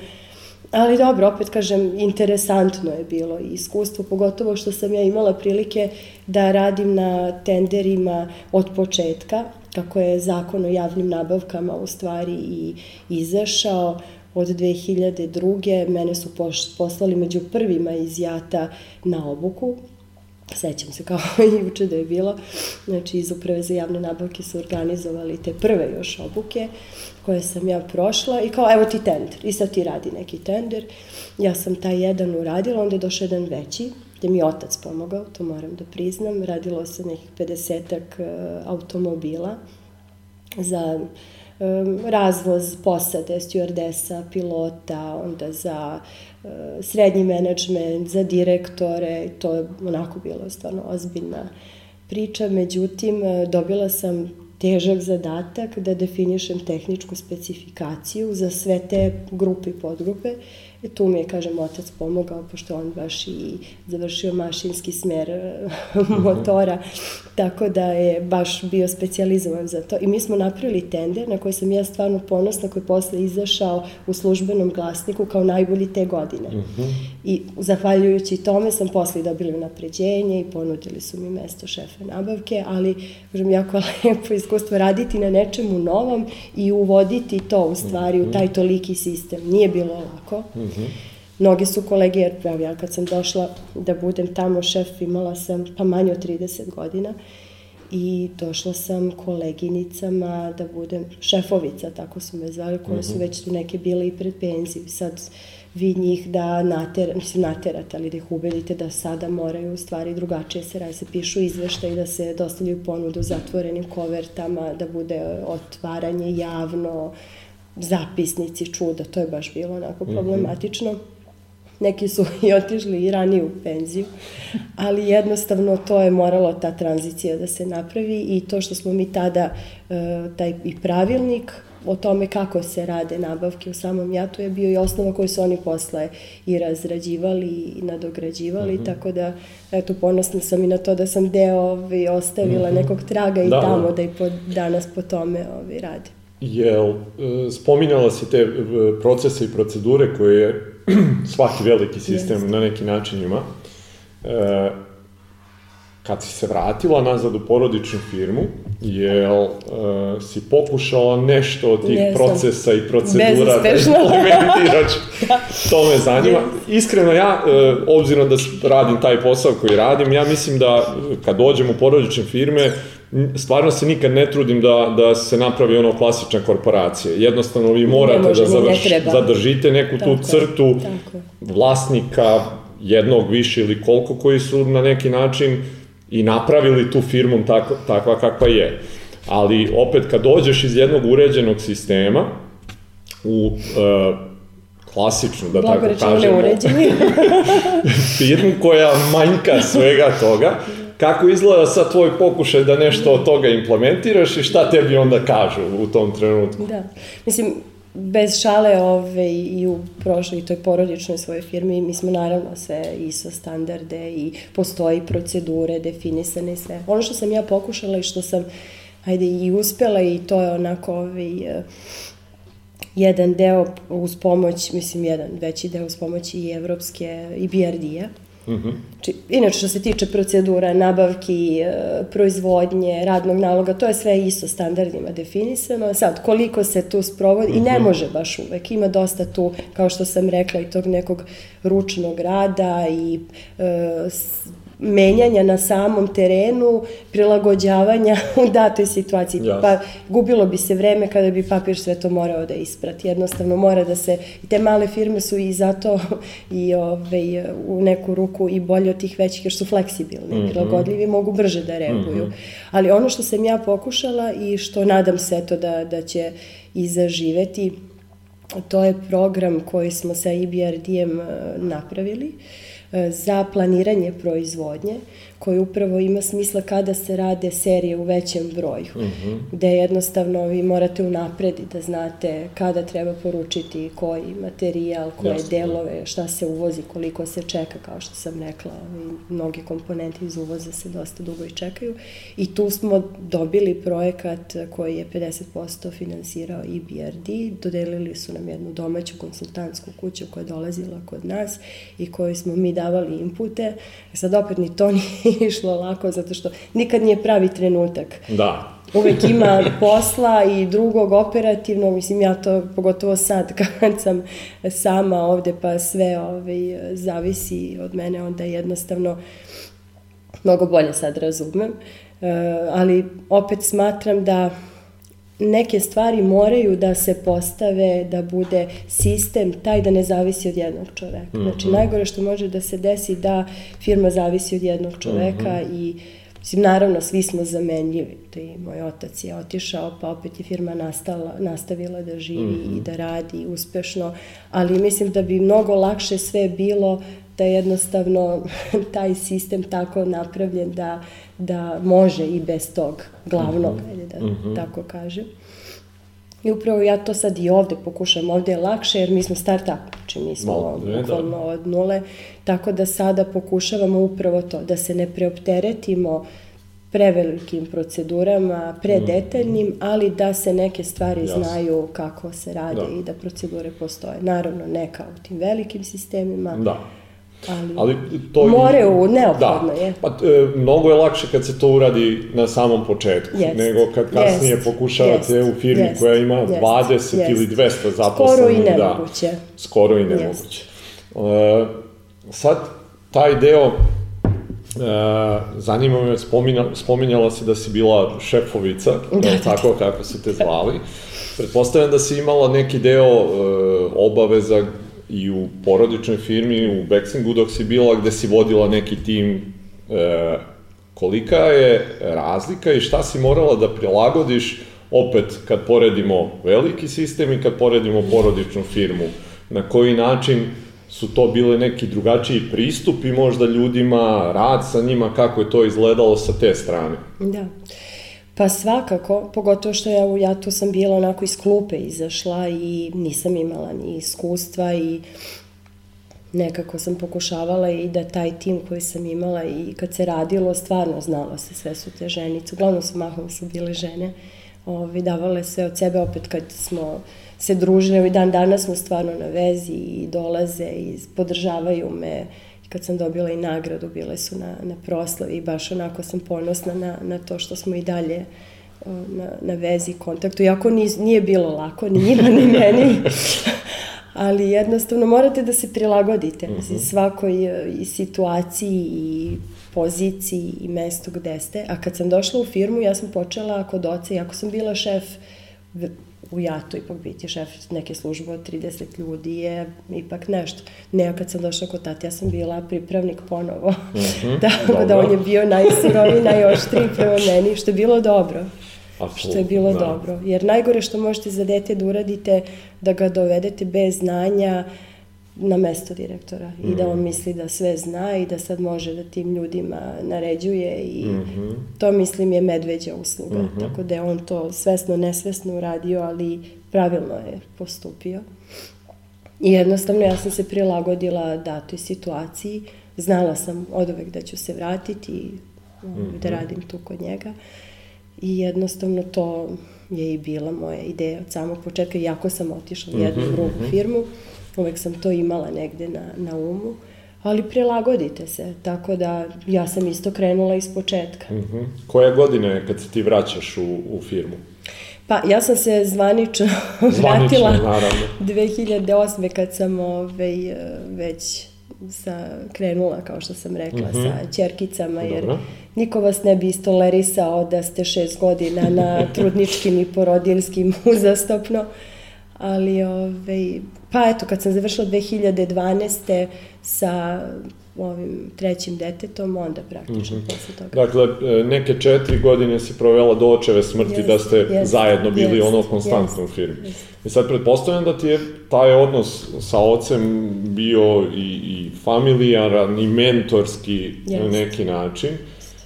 Ali dobro, opet kažem, interesantno je bilo i iskustvo, pogotovo što sam ja imala prilike da radim na tenderima od početka, kako je zakon o javnim nabavkama u stvari i izašao od 2002. Mene su poslali među prvima iz Jata na obuku, sećam se kao i juče da je bilo, znači iz uprave za javne nabavke su organizovali te prve još obuke koje sam ja prošla i kao evo ti tender i sad ti radi neki tender. Ja sam taj jedan uradila, onda je došao jedan veći, gde mi je otac pomogao, to moram da priznam. Radilo se nekih 50 uh, automobila za razvoz posade, stewardesa, pilota, onda za e, srednji menadžment, za direktore, to je onako bilo stvarno ozbiljna priča, međutim e, dobila sam težak zadatak da definišem tehničku specifikaciju za sve te grupe i podgrupe E, tu mi je, kažem, otac pomogao, pošto on baš i završio mašinski smer mhm. motora, tako da je baš bio specializovan za to. I mi smo napravili tender na koji sam ja stvarno ponosna, koji je posle izašao u službenom glasniku kao najbolji te godine. Uh. -huh. I zahvaljujući tome sam posle dobili napređenje i ponudili su mi mesto šefe nabavke, ali, kažem, jako lepo iskustvo raditi na nečemu novom i uvoditi to u stvari u mhm. taj toliki sistem. Nije bilo lako. Uh -huh. -hmm. Mnoge su kolege, jer ja kad sam došla da budem tamo šef, imala sam pa manje od 30 godina i došla sam koleginicama da budem šefovica, tako su me zvali, koje su mhm. već tu neke bile i pred penziju. Sad vi njih da natera, mislim naterate, ali da ih ubedite da sada moraju u stvari drugačije se radi, se pišu izveštaj, da se dostavljaju ponudu zatvorenim kovertama, da bude otvaranje javno, zapisnici čuda, to je baš bilo onako mhm. problematično. Mm -hmm. Neki su i otišli i ranije u penziju, ali jednostavno to je moralo ta tranzicija da se napravi i to što smo mi tada, e, taj i pravilnik o tome kako se rade nabavke u samom jatu je bio i osnova koju su oni posle i razrađivali i nadograđivali, mm -hmm. tako da eto ponosna sam i na to da sam deo ovi, ostavila mm -hmm. nekog traga i da, tamo da, da i po, danas po tome ovi, rade.
Jel, e, spominjala si te e, procese i procedure koje svaki veliki sistem yes. na neki način ima. E, kad si se vratila nazad u porodičnu firmu, jel e, si pokušala nešto od tih Jesam. procesa i procedura da implementiraš? da. To me zanima. Yes. Iskreno ja, e, obzirom da radim taj posao koji radim, ja mislim da kad dođem u porodične firme, stvarno se nikad ne trudim da, da se napravi ono klasična korporacija. Jednostavno vi morate može, da završ, zadržite neku tako, tu crtu tako. vlasnika jednog više ili koliko koji su na neki način i napravili tu firmu tako, takva kakva je. Ali opet kad dođeš iz jednog uređenog sistema u uh, klasičnu, da Blago tako kažemo, firmu koja manjka svega toga, kako izgleda sad tvoj pokušaj da nešto od toga implementiraš i šta tebi onda kažu u tom trenutku?
Da, mislim, bez šale ove, i u prošloj i toj porodičnoj svojoj firmi mi smo naravno sve ISO standarde i postoji procedure definisane i sve. Ono što sam ja pokušala i što sam ajde i uspela i to je onako ovaj, jedan deo uz pomoć, mislim jedan veći deo uz pomoć i evropske i BRD-a. Mm -hmm. Či, inače, što se tiče procedura, nabavki, e, proizvodnje, radnog naloga, to je sve isto standardima definisano. Sad, koliko se tu sprovodi, mm -hmm. i ne mhm. može baš uvek, ima dosta tu, kao što sam rekla, i tog nekog ručnog rada i e, menjanja na samom terenu, prilagođavanja u datoj situaciji. Yes. Pa gubilo bi se vreme kada bi papir sve to morao da isprati. Jednostavno mora da se, te male firme su i zato i ove, ovaj, u neku ruku i bolje od tih većih jer su fleksibilni, mm -hmm. prilagodljivi, mogu brže da reaguju. Mm -hmm. Ali ono što sam ja pokušala i što nadam se to da, da će i zaživeti, to je program koji smo sa IBRD-em eh, napravili. Uh, E, za planiranje proizvodnje, koji upravo ima smisla kada se rade serije u većem broju, mm -hmm. gde jednostavno vi morate unapred da znate kada treba poručiti koji materijal, koje Jasne. delove, šta se uvozi, koliko se čeka, kao što sam rekla, mnogi komponenti iz uvoza se dosta dugo i čekaju. I tu smo dobili projekat koji je 50% finansirao i BRD, dodelili su nam jednu domaću konsultantsku kuću koja je dolazila kod nas i koju smo mi davali inpute. Sad opet ni to nije išlo lako, zato što nikad nije pravi trenutak.
Da.
Uvek ima posla i drugog operativnog, mislim ja to pogotovo sad kad sam sama ovde pa sve ovaj, zavisi od mene, onda jednostavno mnogo bolje sad razumem. E, ali opet smatram da neke stvari moraju da se postave, da bude sistem taj da ne zavisi od jednog čoveka. Mm -hmm. Znači, najgore što može da se desi da firma zavisi od jednog čoveka mm -hmm. i Mislim, naravno, svi smo zamenljivi. To i moj otac je otišao, pa opet je firma nastala, nastavila da živi mm -hmm. i da radi uspešno, ali mislim da bi mnogo lakše sve bilo da je jednostavno taj sistem tako napravljen da, da može i bez tog glavnog, mm -hmm. da mm -hmm. tako kažem. I upravo ja to sad i ovde pokušam, ovde je lakše jer mi smo start-up, znači mi smo da. bukvalno od nule, tako da sada pokušavamo upravo to, da se ne preopteretimo prevelikim procedurama, predetaljnim, mm. ali da se neke stvari Jasne. znaju kako se rade da. i da procedure postoje. Naravno, ne kao u tim velikim sistemima,
da
Ali, ali to more u neophodno da. je.
Pa, e, mnogo je lakše kad se to uradi na samom početku, yes. nego kad kasnije yes. pokušavate yes. u firmi yes. koja ima yes. 20 yes. ili 200 zaposlenih.
Skoro i nemoguće. Da,
skoro i nemoguće. E, sad, taj deo, e, zanima me, spominja, spominjala si da si bila šefovica, da, da, tako kako su te zvali. Pretpostavljam da si imala neki deo e, obaveza i u porodičnoj firmi, u Bexingu dok si bila, gde si vodila neki tim, e, kolika je razlika i šta si morala da prilagodiš opet kad poredimo veliki sistem i kad poredimo porodičnu firmu, na koji način su to bile neki drugačiji pristupi možda ljudima, rad sa njima, kako je to izgledalo sa te strane?
Da. Pa svakako, pogotovo što ja, ja tu sam bila onako iz klupe izašla i nisam imala ni iskustva i nekako sam pokušavala i da taj tim koji sam imala i kad se radilo, stvarno znalo se, sve su te ženice, uglavnom su mahom su bile žene, ovi, davale sve od sebe, opet kad smo se družili, i dan danas smo stvarno na vezi i dolaze i podržavaju me, kad sam dobila i nagradu, bile su na, na proslavi i baš onako sam ponosna na, na to što smo i dalje na, na vezi i kontaktu, iako nije, nije bilo lako, ni njima, ni meni, ali jednostavno morate da se prilagodite, mm -hmm. svakoj e, i situaciji i poziciji i mestu gde ste, a kad sam došla u firmu, ja sam počela kod oca, iako sam bila šef u JATU ipak biti šef neke službe od 30 ljudi je ipak nešto. Ne, kad sam došla kod tati, ja sam bila pripravnik ponovo. Mm -hmm, da, da on je bio najsuroviji, najoštriji prema meni, što je bilo dobro. Absolutno, što je bilo da. dobro. Jer najgore što možete za dete da uradite, da ga dovedete bez znanja, na mesto direktora mm. i da on mm. misli da sve zna i da sad može da tim ljudima naređuje i mm -hmm. to mislim je medveđa usluga. Mm -hmm. Tako da je on to svesno, nesvesno uradio, ali pravilno je postupio. I jednostavno ja sam se prilagodila datoj situaciji. Znala sam od uvek da ću se vratiti i mm -hmm. da radim tu kod njega. i jednostavno to je i bila moja ideja od samog početka, iako sam otišla u jednu
Mhm,
drugu
mhm.
firmu, uvek sam to imala negde na, na umu, ali prilagodite se, tako da ja sam isto krenula iz početka.
Mhm. Koje godine kad se ti vraćaš u, u firmu?
Pa ja sam se zvanično
Zvanično,
vratila
naravno.
2008. kad sam ovaj, već sa, krenula, kao što sam rekla,
Mhm.
sa ćerkicama, jer
Dobro.
niko vas ne bi istolerisao da ste šest godina na trudničkim i porodiljskim uzastopno. Ali, ovaj, pa eto, kad sam završila 2012. sa ovim trećim detetom, onda praktično
Mhm.
posle toga.
Dakle, e, neke četiri godine si provela do očeve smrti
Jest,
da ste
jest,
zajedno bili
jest,
ono konstantno
jest,
u firmi.
jest.
I sad pretpostavljam da ti je taj odnos sa ocem bio i, i familijaran i mentorski na
Jest.
neki način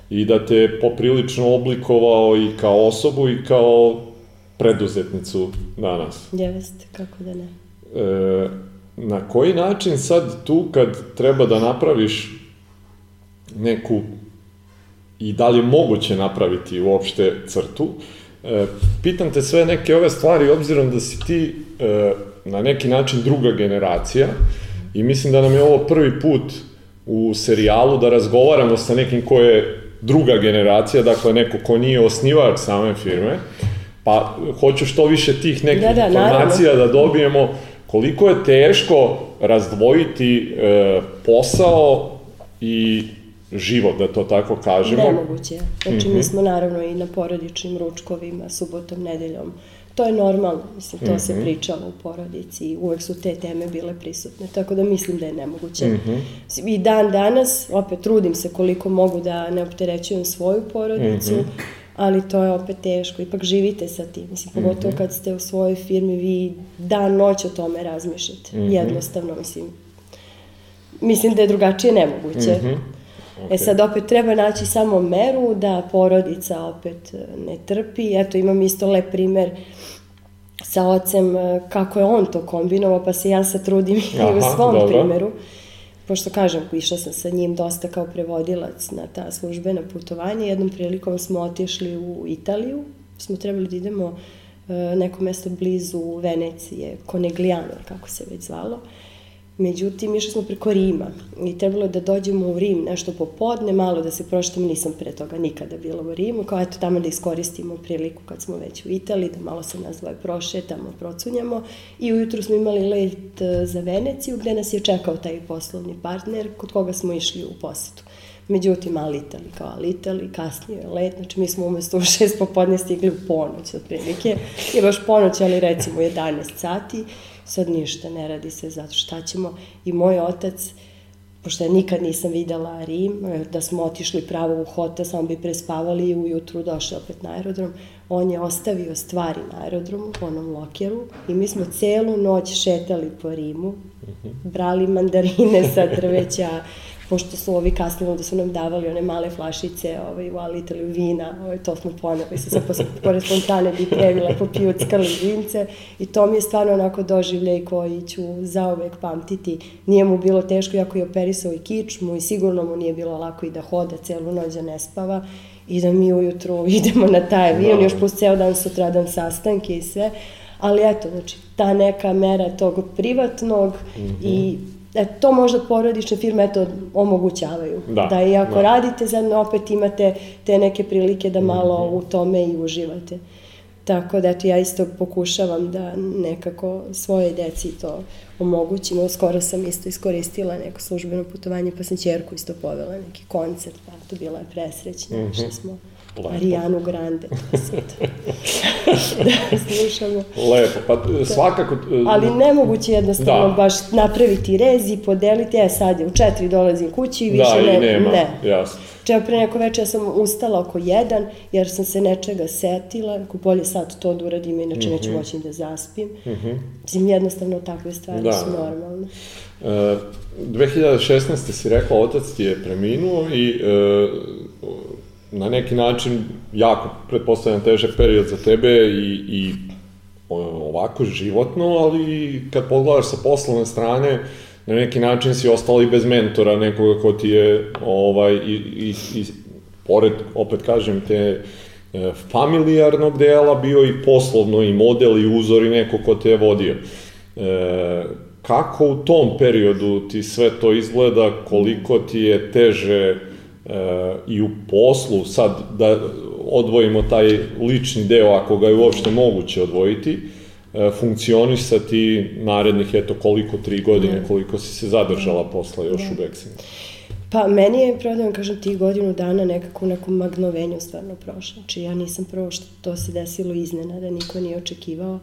i da te je poprilično oblikovao i kao osobu i kao preduzetnicu danas.
Jeste, kako da ne.
E, na koji način sad tu kad treba da napraviš neku i da li je moguće napraviti uopšte crtu, e, pitam te sve neke ove stvari obzirom da si ti e, na neki način druga generacija i mislim da nam je ovo prvi put u serijalu da razgovaramo sa nekim ko je druga generacija, dakle neko ko nije osnivač same firme, pa hoću što više tih nekih
Da, da, naravno.
informacija da dobijemo koliko je teško razdvojiti e, posao i život, da to tako kažemo.
Nemoguće. Znači,
Mhm.
mi smo naravno i na porodičnim ručkovima, subotom, nedeljom. To je normalno, mislim, to se
Mhm.
pričalo u porodici i uvek su te teme bile prisutne, tako da mislim da je nemoguće.
Mhm.
I dan danas, opet trudim se koliko mogu da ne opterećujem svoju porodicu,
Mhm.
Ali to je opet teško. Ipak živite sa tim, mislim,
Mhm.
pogotovo kad ste u svojoj firmi, vi dan, noć o tome razmišljate.
Mhm.
Jednostavno, mislim, mislim da je drugačije nemoguće.
Mhm.
E sad opet treba naći samo meru da porodica opet e, ne trpi. Eto imam isto lep primer sa ocem e, kako je on to kombinovao, pa se ja sad trudim i u svom
dobro.
primeru. Pošto kažem, išla sam sa njim dosta kao prevodilac na ta službena putovanja. Jednom prilikom smo otišli u Italiju. Smo trebali da idemo e, neko mesto blizu Venecije, Conegliano, kako se već zvalo. Međutim, išli smo preko Rima i trebalo je da dođemo u Rim nešto popodne, malo da se prošetamo, nisam pre toga nikada bila u Rimu, kao eto tamo da iskoristimo priliku kad smo već u Italiji, da malo se nas dvoje prošetamo, procunjamo. I ujutru smo imali let e, za Veneciju gde nas je čekao taj poslovni partner kod koga smo išli u posetu. Međutim, Alitali, kao Alitali, kasnije je let, znači mi smo umesto u šest popodne stigli u ponoć otprilike, je baš ponoć, ali recimo 11 sati, sad ništa ne radi se zato šta ćemo? I moj otac pošto ja nikad nisam videla Rim, e, da smo otišli pravo u hotel, samo bi prespavali i ujutru došli opet na aerodrom, on je ostavio stvari na aerodromu, u onom lokeru, i mi smo celu noć šetali po Rimu, brali mandarine sa drveća, pošto su ovi kasnili da su nam davali one male flašice ovaj, u Alitaliju vina, ovaj, to smo poneli se sa pored fontane bi previla, popijuckali vince i to mi je stvarno onako doživljaj koji ću zauvek pamtiti. Nije mu bilo teško, jako je operisao i kičmu i sigurno mu nije bilo lako i da hoda celu noć da ne spava i da mi ujutru idemo na taj avion,
Da.
još plus ceo dan sutradan sastanke i sve. Ali eto, znači, ta neka mera tog privatnog i e, to možda porodične firme eto, omogućavaju.
Da,
da i ako
da.
radite zajedno, opet imate te neke prilike da malo u tome i uživate. Tako da, eto, ja isto pokušavam da nekako svoje deci to omogućim. Skoro sam isto iskoristila neko službeno putovanje, pa sam čerku isto povela neki koncert, pa to bila je presrećna, mm -hmm. smo
Lepo.
Arijanu Grande. da slušamo.
Lepo, pa e, svakako... e,
Ali nemoguće jednostavno
Da.
baš napraviti rez i podeliti, e sad je u četiri dolazim kući i više
da,
ne,
i nema,
ne.
jasno.
Čeo pre neko večer ja sam ustala oko jedan, jer sam se nečega setila, ako bolje sad to da uradim, inače mm -hmm. neću moći da zaspim. Mm -hmm. Mislim, jednostavno takve stvari
Mhm. Da,
su
da.
normalne.
E, 2016. si rekla, otac ti je preminuo i e, na neki način jako, pretpostavljam, težak period za tebe i, i ovako životno, ali kad pogledaš sa poslovne strane, na neki način si ostala i bez mentora, nekoga ko ti je, ovaj, i, i, i pored, opet kažem, te e, familijarnog dela bio i poslovno i model i uzor i neko ko te je vodio. E, kako u tom periodu ti sve to izgleda, koliko ti je teže e, i u poslu, sad da odvojimo taj lični deo, ako ga je uopšte moguće odvojiti, e, funkcionisati narednih, eto, koliko, tri godine, koliko si se zadržala posla još u Beksinu?
Pa meni je, pravo da vam kažem, tih godinu dana nekako u nekom magnovenju stvarno prošlo. Znači ja nisam prvo što to se desilo iznenada, niko nije očekivao.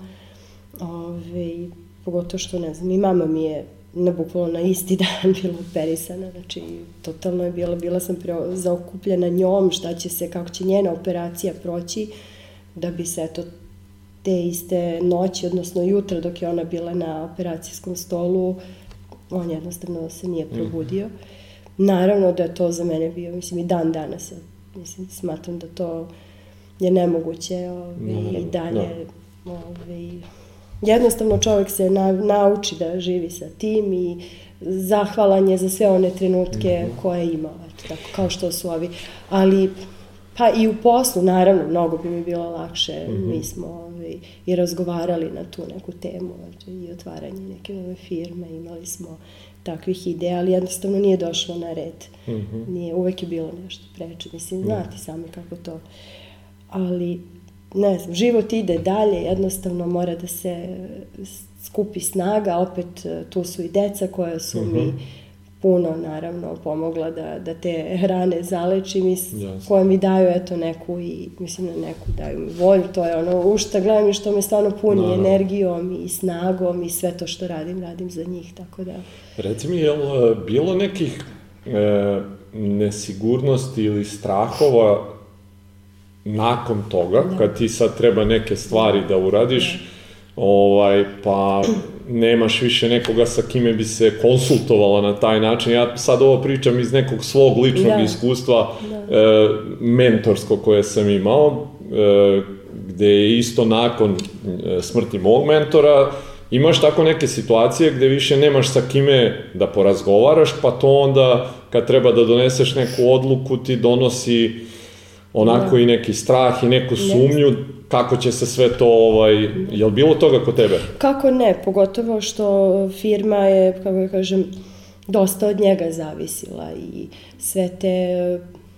Ove, pogotovo što, ne znam, i mama mi je na bukvalno na isti dan bila operisana, znači totalno je bila, bila sam pre, zaokupljena njom, šta će se, kako će njena operacija proći, da bi se eto te iste noći, odnosno jutra dok je ona bila na operacijskom stolu, on jednostavno se nije probudio. Mm. Naravno da je to za mene bio, mislim, i dan danas, mislim, smatram da to je nemoguće ovaj, i dalje no. ovaj, jednostavno čovjek se na, nauči da živi sa tim i zahvalan je za sve one trenutke mm -hmm. koje je imao, eto, tako, kao što su ovi. Ali, pa i u poslu, naravno, mnogo bi mi bilo lakše. Mm -hmm. Mi smo ovaj, i razgovarali na tu neku temu, znači, i otvaranje neke nove firme, imali smo takvih ideja, ali jednostavno nije došlo na red. Mm -hmm. Nije, uvek je bilo nešto preče. Mislim, znate sami kako to. Ali ne znam, život ide dalje, jednostavno mora da se skupi snaga, opet e, tu su i deca koja su mm -hmm. mi mhm. puno naravno pomogla da, da te rane zalečim i yes. koje mi daju eto neku i mislim na neku daju mi volju, to je ono u šta gledam i što me stvarno puni no, energijom i snagom i sve to što radim, radim za njih, tako da...
Reci mi, je li e, bilo nekih e, nesigurnosti ili strahova nakon toga, da. kad ti sad treba neke stvari da uradiš, da. ovaj, pa nemaš više nekoga sa kime bi se konsultovala na taj način. Ja sad ovo pričam iz nekog svog ličnog da. iskustva da. E, mentorsko koje sam imao, e, gde je isto nakon e, smrti mog mentora, imaš tako neke situacije gde više nemaš sa kime da porazgovaraš, pa to onda kad treba da doneseš neku odluku ti donosi onako da. i neki strah i neku sumnju kako će se sve to, ovaj, je li bilo toga kod tebe?
Kako ne, pogotovo što firma je, kako ja kažem, dosta od njega zavisila i sve te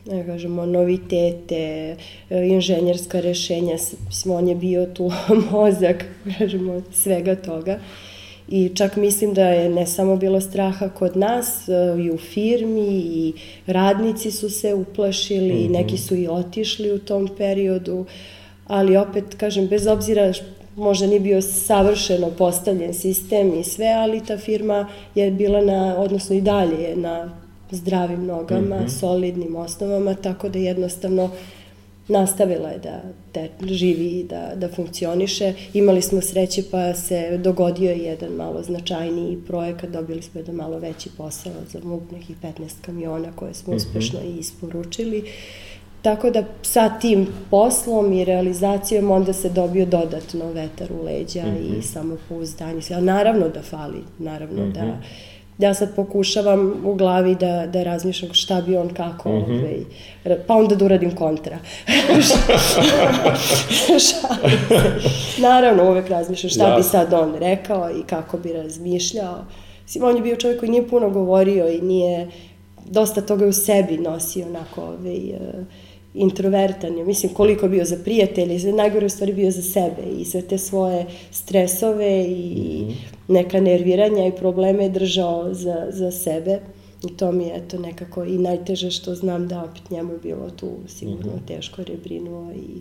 ne kažemo, novitete, inženjerska rešenja, mislim, on je bio tu mozak, kažemo, svega toga. I čak mislim da je ne samo bilo straha kod nas, e, i u firmi, i radnici su se uplašili, mm -hmm. neki su i otišli u tom periodu, ali opet, kažem, bez obzira možda nije bio savršeno postavljen sistem i sve, ali ta firma je bila na, odnosno i dalje je na zdravim nogama, mm -hmm. solidnim osnovama, tako da jednostavno nastavila je da, da živi i da, da funkcioniše. Imali smo sreće pa se dogodio jedan malo značajniji projekat, dobili smo jedan malo veći posao za MUP, nekih 15 kamiona koje smo -hmm. uspešno i isporučili. Tako da sa tim poslom i realizacijom onda se dobio dodatno vetar u leđa mm -hmm. i mhm. samopouzdanje. A naravno da fali, naravno mm -hmm. da mhm ja sad pokušavam u glavi da, da razmišljam šta bi on kako, mm -hmm. ovaj, pa onda da uradim kontra. Naravno, uvek razmišljam šta ja. bi sad on rekao i kako bi razmišljao. Mislim, on je bio čovjek koji nije puno govorio i nije, dosta toga u sebi nosio onako, ovaj, uh, introvertan je, mislim koliko bio za prijatelje, najgore u stvari bio za sebe i sve te svoje stresove i mm -hmm. Neka nerviranja i probleme je držao za, za sebe i to mi je eto nekako i najteže što znam da opet njemu je bilo tu sigurno mm -hmm. teško jer je brinuo i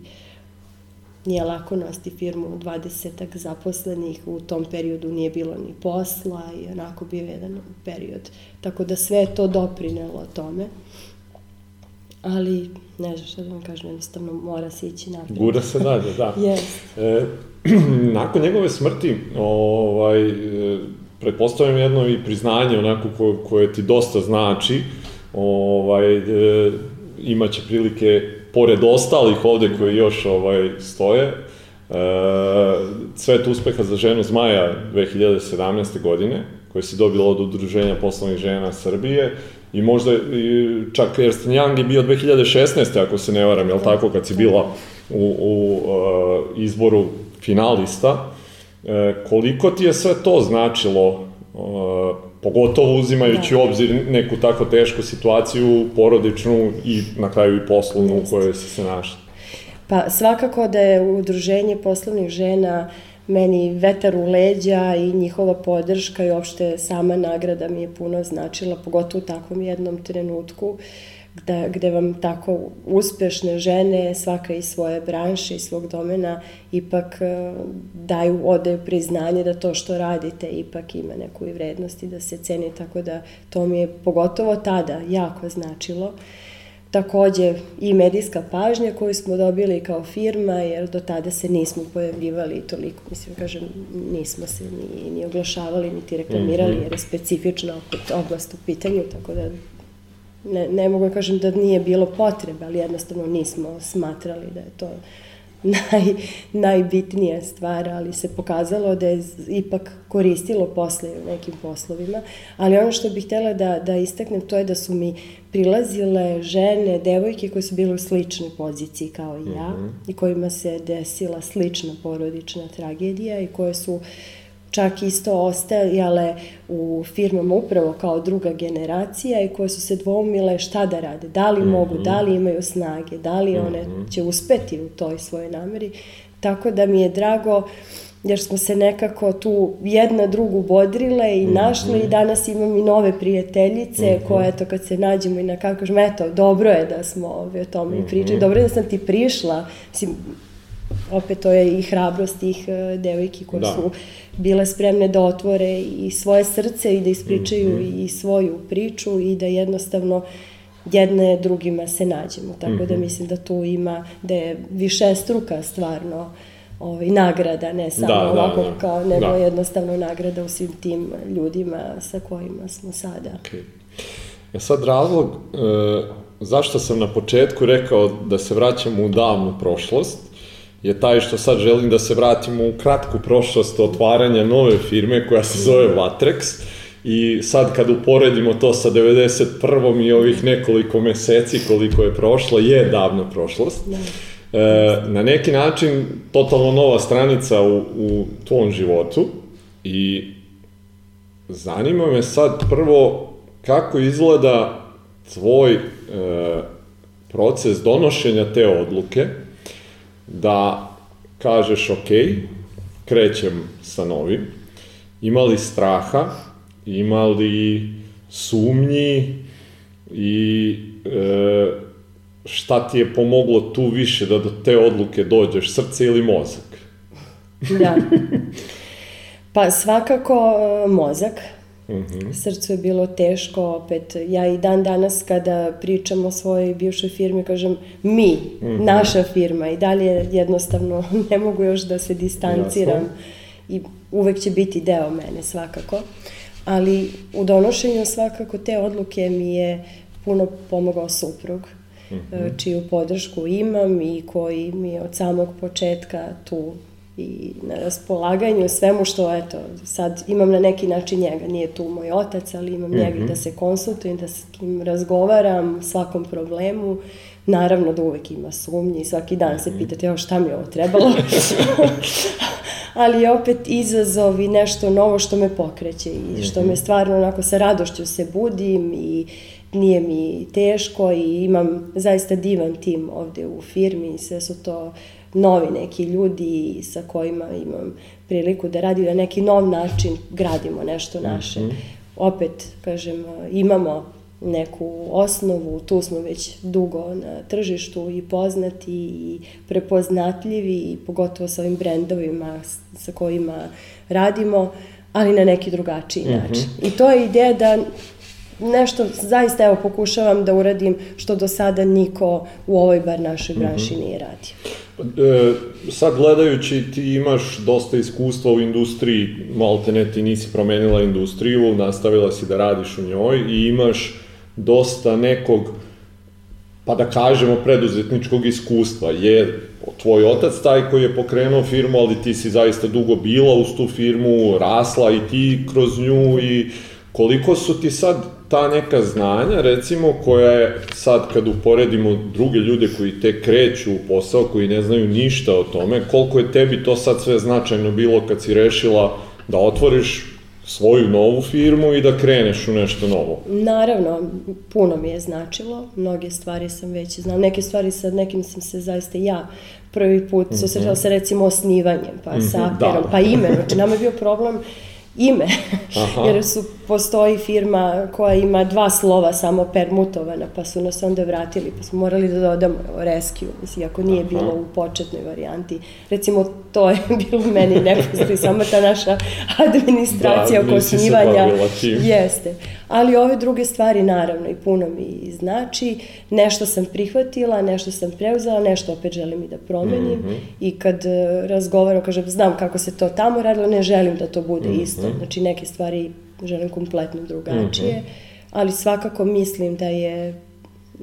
nije lako nosti firmu 20 zaposlenih, u tom periodu nije bilo ni posla i onako bio jedan period. Tako da sve to doprinelo tome ali ne znam što da vam kažem, jednostavno mora se ići napred.
Gura se dalje, da.
yes.
E, nakon njegove smrti, ovaj, e, pretpostavljam jedno i priznanje onako ko, koje ti dosta znači, ovaj, e, imaće prilike, pored ostalih ovde koji još ovaj, stoje, e, cvet uspeha za ženu Zmaja 2017. godine, koje si dobila od Udruženja poslovnih žena Srbije i možda i čak Ernst Young je bio 2016. ako se ne varam, jel tako, kad si bila u, u uh, izboru finalista. E, koliko ti je sve to značilo, uh, pogotovo uzimajući da. u obzir neku tako tešku situaciju porodičnu i na kraju i poslovnu u kojoj si se našla?
Pa svakako da je udruženje poslovnih žena meni vetar u leđa i njihova podrška i uopšte sama nagrada mi je puno značila, pogotovo u takvom jednom trenutku gde, gde vam tako uspešne žene, svaka iz svoje branše i svog domena, ipak e, daju, odaju priznanje da to što radite ipak ima neku i vrednost i da se ceni, tako da to mi je pogotovo tada jako značilo. Takođe i medijska pažnja koju smo dobili kao firma, jer do tada se nismo pojavljivali toliko, mislim, kažem, nismo se ni, ni oglašavali, niti reklamirali, mhm. jer je specifična oblast u pitanju, tako da ne, ne mogu da kažem da nije bilo potrebe, ali jednostavno nismo smatrali da je to naj, najbitnija stvar, ali se pokazalo da je ipak koristilo posle u nekim poslovima. Ali ono što bih htela da, da istaknem to je da su mi prilazile žene, devojke koje su bile u sličnoj poziciji kao i ja mm -hmm. i kojima se desila slična porodična tragedija i koje su uh, čak isto ostajale u firmama upravo kao druga generacija i koje su se dvoumile šta da rade, da li mm -hmm. mogu, da li imaju snage, da li one mm -hmm. će uspeti u toj svojoj nameri. Tako da mi je drago jer smo se nekako tu jedna drugu bodrile i mm -hmm. i danas imam i nove prijateljice mm -hmm. koje eto kad se nađemo i na kako kažem eto dobro je da smo ove, o tome mm -hmm. pričali, dobro je da sam ti prišla, mislim, opet to je i hrabrost tih uh, devojki koje da. su bile spremne da otvore i svoje srce i da ispričaju mm -hmm. i svoju priču i da jednostavno jedne drugima se nađemo. Tako mm -hmm. da mhm. mislim da tu ima, da je više struka stvarno ovaj, nagrada, ne samo da, da ovako da, da. kao, nego da. jednostavno nagrada u svim tim ljudima sa kojima smo sada. Okay.
Ja sad razlog e, zašto sam na početku rekao da se vraćamo u davnu prošlost, je taj što sad želim da se vratimo u kratku prošlost otvaranja nove firme koja se zove Vatrex i sad kad uporedimo to sa 91. i ovih nekoliko meseci koliko je prošlo, je davna prošlost. Da. E, na neki način totalno nova stranica u, u tvom životu i zanima me sad prvo kako izgleda tvoj e, proces donošenja te odluke, da kažeš ok, krećem sa novim, imali straha, imali sumnji i e, šta ti je pomoglo tu više da do te odluke dođeš, srce ili mozak?
Da. Pa svakako e, mozak, -hmm. Srcu je bilo teško, opet, ja i dan danas kada pričam o svojoj bivšoj firmi, kažem mi, mm -hmm. naša firma i dalje jednostavno ne mogu još da se distanciram Jasno. i uvek će biti deo mene svakako. Ali u donošenju svakako te odluke mi je puno pomogao suprug, mm -hmm. čiju podršku imam i koji mi je od samog početka tu i na raspolaganju svemu što, eto, sad imam na neki način njega, nije tu moj otac, ali imam mm -hmm. njega da se konsultujem, da s kim razgovaram svakom problemu, naravno da uvek ima sumnji, svaki dan se mhm. pitate, evo šta mi je ovo trebalo, ali opet izazov i nešto novo što me pokreće i što me mhm. stvarno onako sa radošću se budim i nije mi teško i imam zaista divan tim ovde u firmi, sve su to novi neki ljudi sa kojima imam priliku da radim na neki nov način, gradimo nešto naše. Mm -hmm. Opet, kažem, imamo neku osnovu, tu smo već dugo na tržištu i poznati i prepoznatljivi i pogotovo sa ovim brendovima sa kojima radimo, ali na neki drugačiji mm -hmm. način. I to je ideja da nešto zaista evo pokušavam da uradim što do sada niko u ovoj bar našoj branši mm -hmm. nije radio.
E, sad gledajući ti imaš dosta iskustva u industriji, malte ne ti nisi promenila industriju, nastavila si da radiš u njoj i imaš dosta nekog, pa da kažemo, preduzetničkog iskustva. Je tvoj otac taj koji je pokrenuo firmu, ali ti si zaista dugo bila uz tu firmu, rasla i ti kroz nju i koliko su ti sad ta neka znanja, recimo, koja je sad kad uporedimo druge ljude koji te kreću u posao, koji ne znaju ništa o tome, koliko je tebi to sad sve značajno bilo kad si rešila da otvoriš svoju novu firmu i da kreneš u nešto novo?
Naravno, puno mi je značilo, mnoge stvari sam već znala, neke stvari sa nekim sam se zaista ja prvi put mm -hmm. susretala sa recimo osnivanjem, pa mm -hmm, sa aperom, da. pa ime, znači nama je bio problem ime, Aha. jer su, postoji firma koja ima dva slova samo permutovana, pa su nas onda vratili, pa smo morali da dodamo Rescue, mislim, ako nije Aha. bilo u početnoj varijanti. Recimo, to je bilo meni nepoznati, samo ta naša administracija da, oko snivanja. Jeste. Ali ove druge stvari, naravno, i puno mi znači. Nešto sam prihvatila, nešto sam preuzela, nešto opet želim i da promenim. Mm -hmm. I kad e, razgovaram, kažem, znam kako se to tamo radilo, ne želim da to bude mm -hmm. isto. Znači, neke stvari želim kompletno drugačije. Mm -hmm. Ali svakako mislim da je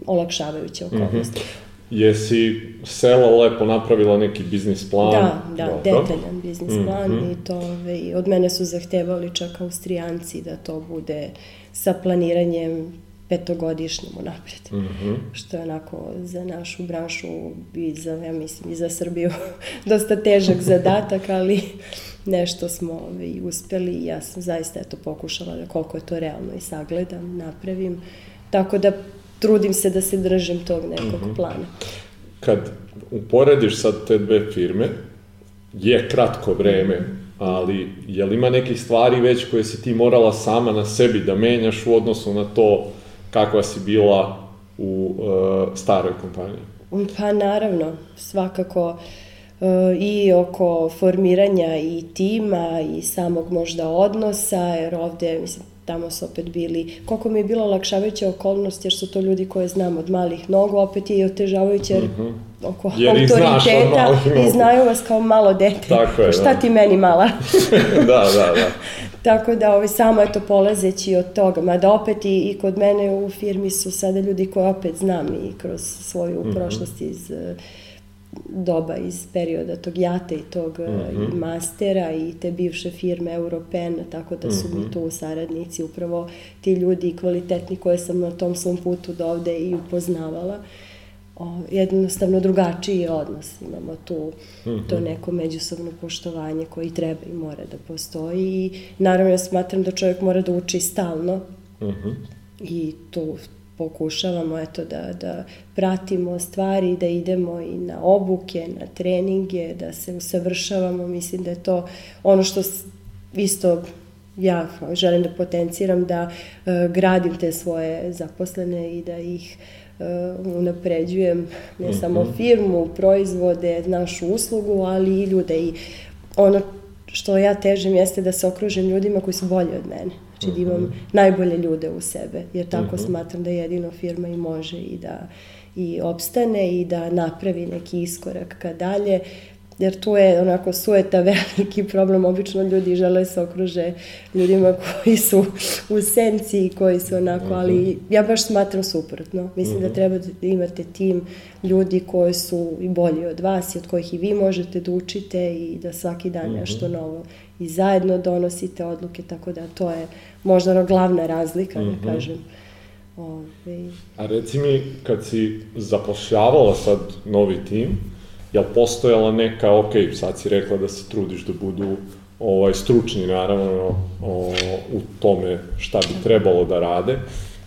olakšavajuća okolnost. Mm -hmm.
Jesi sela lepo napravila neki biznis plan?
Da, da, Dobro. detaljan biznis plan mm -hmm. i to ove, od mene su zahtevali čak Austrijanci da to bude sa planiranjem petogodišnjim unapred. Mm -hmm. Što je onako za našu branšu i za, ja mislim, i za Srbiju dosta težak zadatak, ali nešto smo ove, uspeli i ja sam zaista eto, pokušala da koliko je to realno i sagledam, napravim. Tako da trudim se da se držim tog nekog mm -hmm. plana.
Kad uporediš sad te dve firme, je kratko vreme, ali je li ima nekih stvari već koje si ti morala sama na sebi da menjaš u odnosu na to kakva si bila u uh, staroj kompaniji?
Pa naravno, svakako uh, i oko formiranja i tima i samog možda odnosa, jer ovde, mislim, tamo su opet bili, koliko mi je bila lakšavajuća okolnost, jer su to ljudi koje znam od malih nogu, opet je i otežavajuće, jer mm -hmm. oko jer autoriteta i znaju vas kao malo dete. Tako je, Šta da. ti meni mala?
da, da, da.
Tako da ovaj, samo eto polazeći od toga, mada opet i, i kod mene u firmi su sada ljudi koje opet znam i kroz svoju mm -hmm. prošlost iz doba iz perioda tog jata i tog mm -hmm. i mastera i te bivše firme Europen, tako da su mm -hmm. mi mhm. tu saradnici, upravo ti ljudi kvalitetni koje sam na tom svom putu do ovde i upoznavala. O, jednostavno drugačiji odnos. Imamo tu mm -hmm. to neko međusobno poštovanje koji treba i mora da postoji i naravno ja smatram da čovjek mora da uči stalno mm -hmm. i tu pokušavamo eto da, da pratimo stvari, da idemo i na obuke, na treninge, da se usavršavamo. Mislim da je to ono što isto ja želim da potenciram, da uh, gradim te svoje zaposlene i da ih uh, unapređujem, ne mm -hmm. samo firmu, proizvode, našu uslugu, ali i ljude. I ono što ja težim jeste da se okružim ljudima koji su bolji od mene. Znači da imam mhm. najbolje ljude u sebe, jer tako mhm. smatram da jedino firma i može i da i opstane i da napravi neki iskorak ka dalje, jer tu je onako sueta veliki problem, obično ljudi žele se okruže ljudima koji su u senci i koji su onako, ali mhm. ja baš smatram suprotno. Mislim da treba da imate tim ljudi koji su i bolji od vas i od kojih i vi možete da učite i da svaki dan nešto novo i zajedno donosite odluke, tako da to je možda ono glavna razlika, mm -hmm. da mhm. kažem.
Ove... A reci mi, kad si zapošljavala sad novi tim, je li postojala neka, ok, sad si rekla da se trudiš da budu ovaj, stručni naravno o, u tome šta bi trebalo da rade,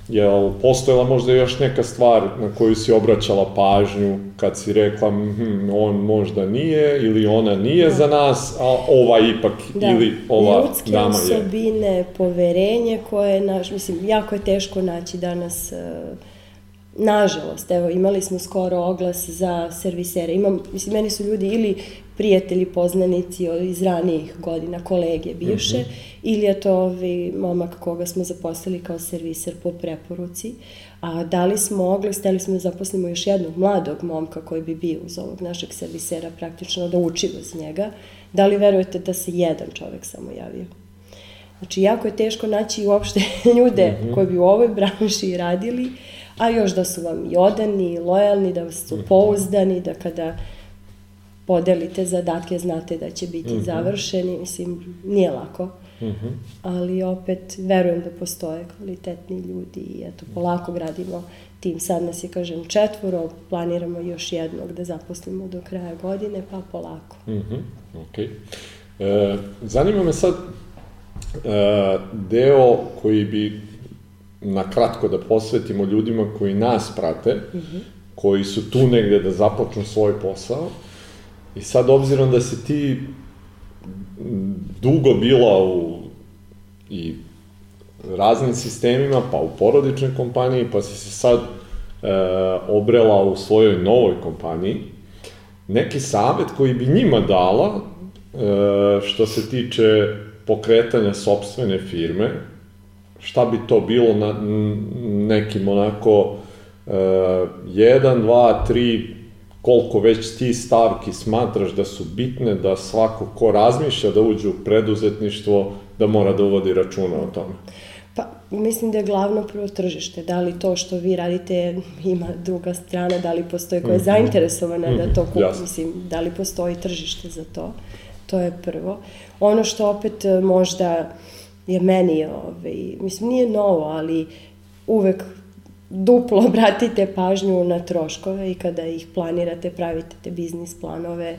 Jel postojala možda još neka stvar na koju si obraćala pažnju kad si rekla hm, on možda nije ili ona nije da. za nas, a ova ipak da. ili ova
Ljudske dama je. Ljudske osobine, poverenje koje, naš, mislim, jako je teško naći danas uh, Nažalost, evo, imali smo skoro oglas za servisere. Imam, mislim, meni su ljudi ili prijatelji, poznanici iz ranijih godina, kolege bivše, mm -hmm. ili je to ovaj momak koga smo zaposlili kao serviser po preporuci. A dali smo oglas, steli smo da zaposlimo još jednog mladog momka koji bi bio uz ovog našeg servisera praktično da uči uz njega. Da li verujete da se jedan čovek samo javio? Znači, jako je teško naći uopšte ljude mm -hmm. koji bi u ovoj branši radili, a još da su vam i odani, i lojalni, da su mhm. pouzdani, da kada podelite zadatke znate da će biti mm -hmm. završeni, mislim, nije lako. ali opet verujem da postoje kvalitetni ljudi i eto, polako gradimo tim. Sad nas je, kažem, četvoro, planiramo još jednog da zaposlimo do kraja godine, pa polako.
Mhm, okej. E, zanima me sad e, deo koji bi na kratko da posvetimo ljudima koji nas prate, koji su tu negde da započnu svoj posao. I sad, obzirom da si ti dugo bila u i raznim sistemima, pa u porodičnoj kompaniji, pa si se sad e, obrela u svojoj novoj kompaniji, neki savet koji bi njima dala e, što se tiče pokretanja sobstvene firme, šta bi to bilo na nekim onako e, jedan, dva, tri, koliko već ti stavki smatraš da su bitne, da svako ko razmišlja da uđe u preduzetništvo, da mora da uvodi računa o tome.
Pa, mislim da je glavno prvo tržište. Da li to što vi radite ima druga strana, da li postoji koja je zainteresovana da to kupi,
jasno.
mislim, da li postoji tržište za to. To je prvo. Ono što opet e, možda je meni, ovaj, mislim, nije novo, ali uvek duplo obratite pažnju na troškove i kada ih planirate, pravite te biznis planove,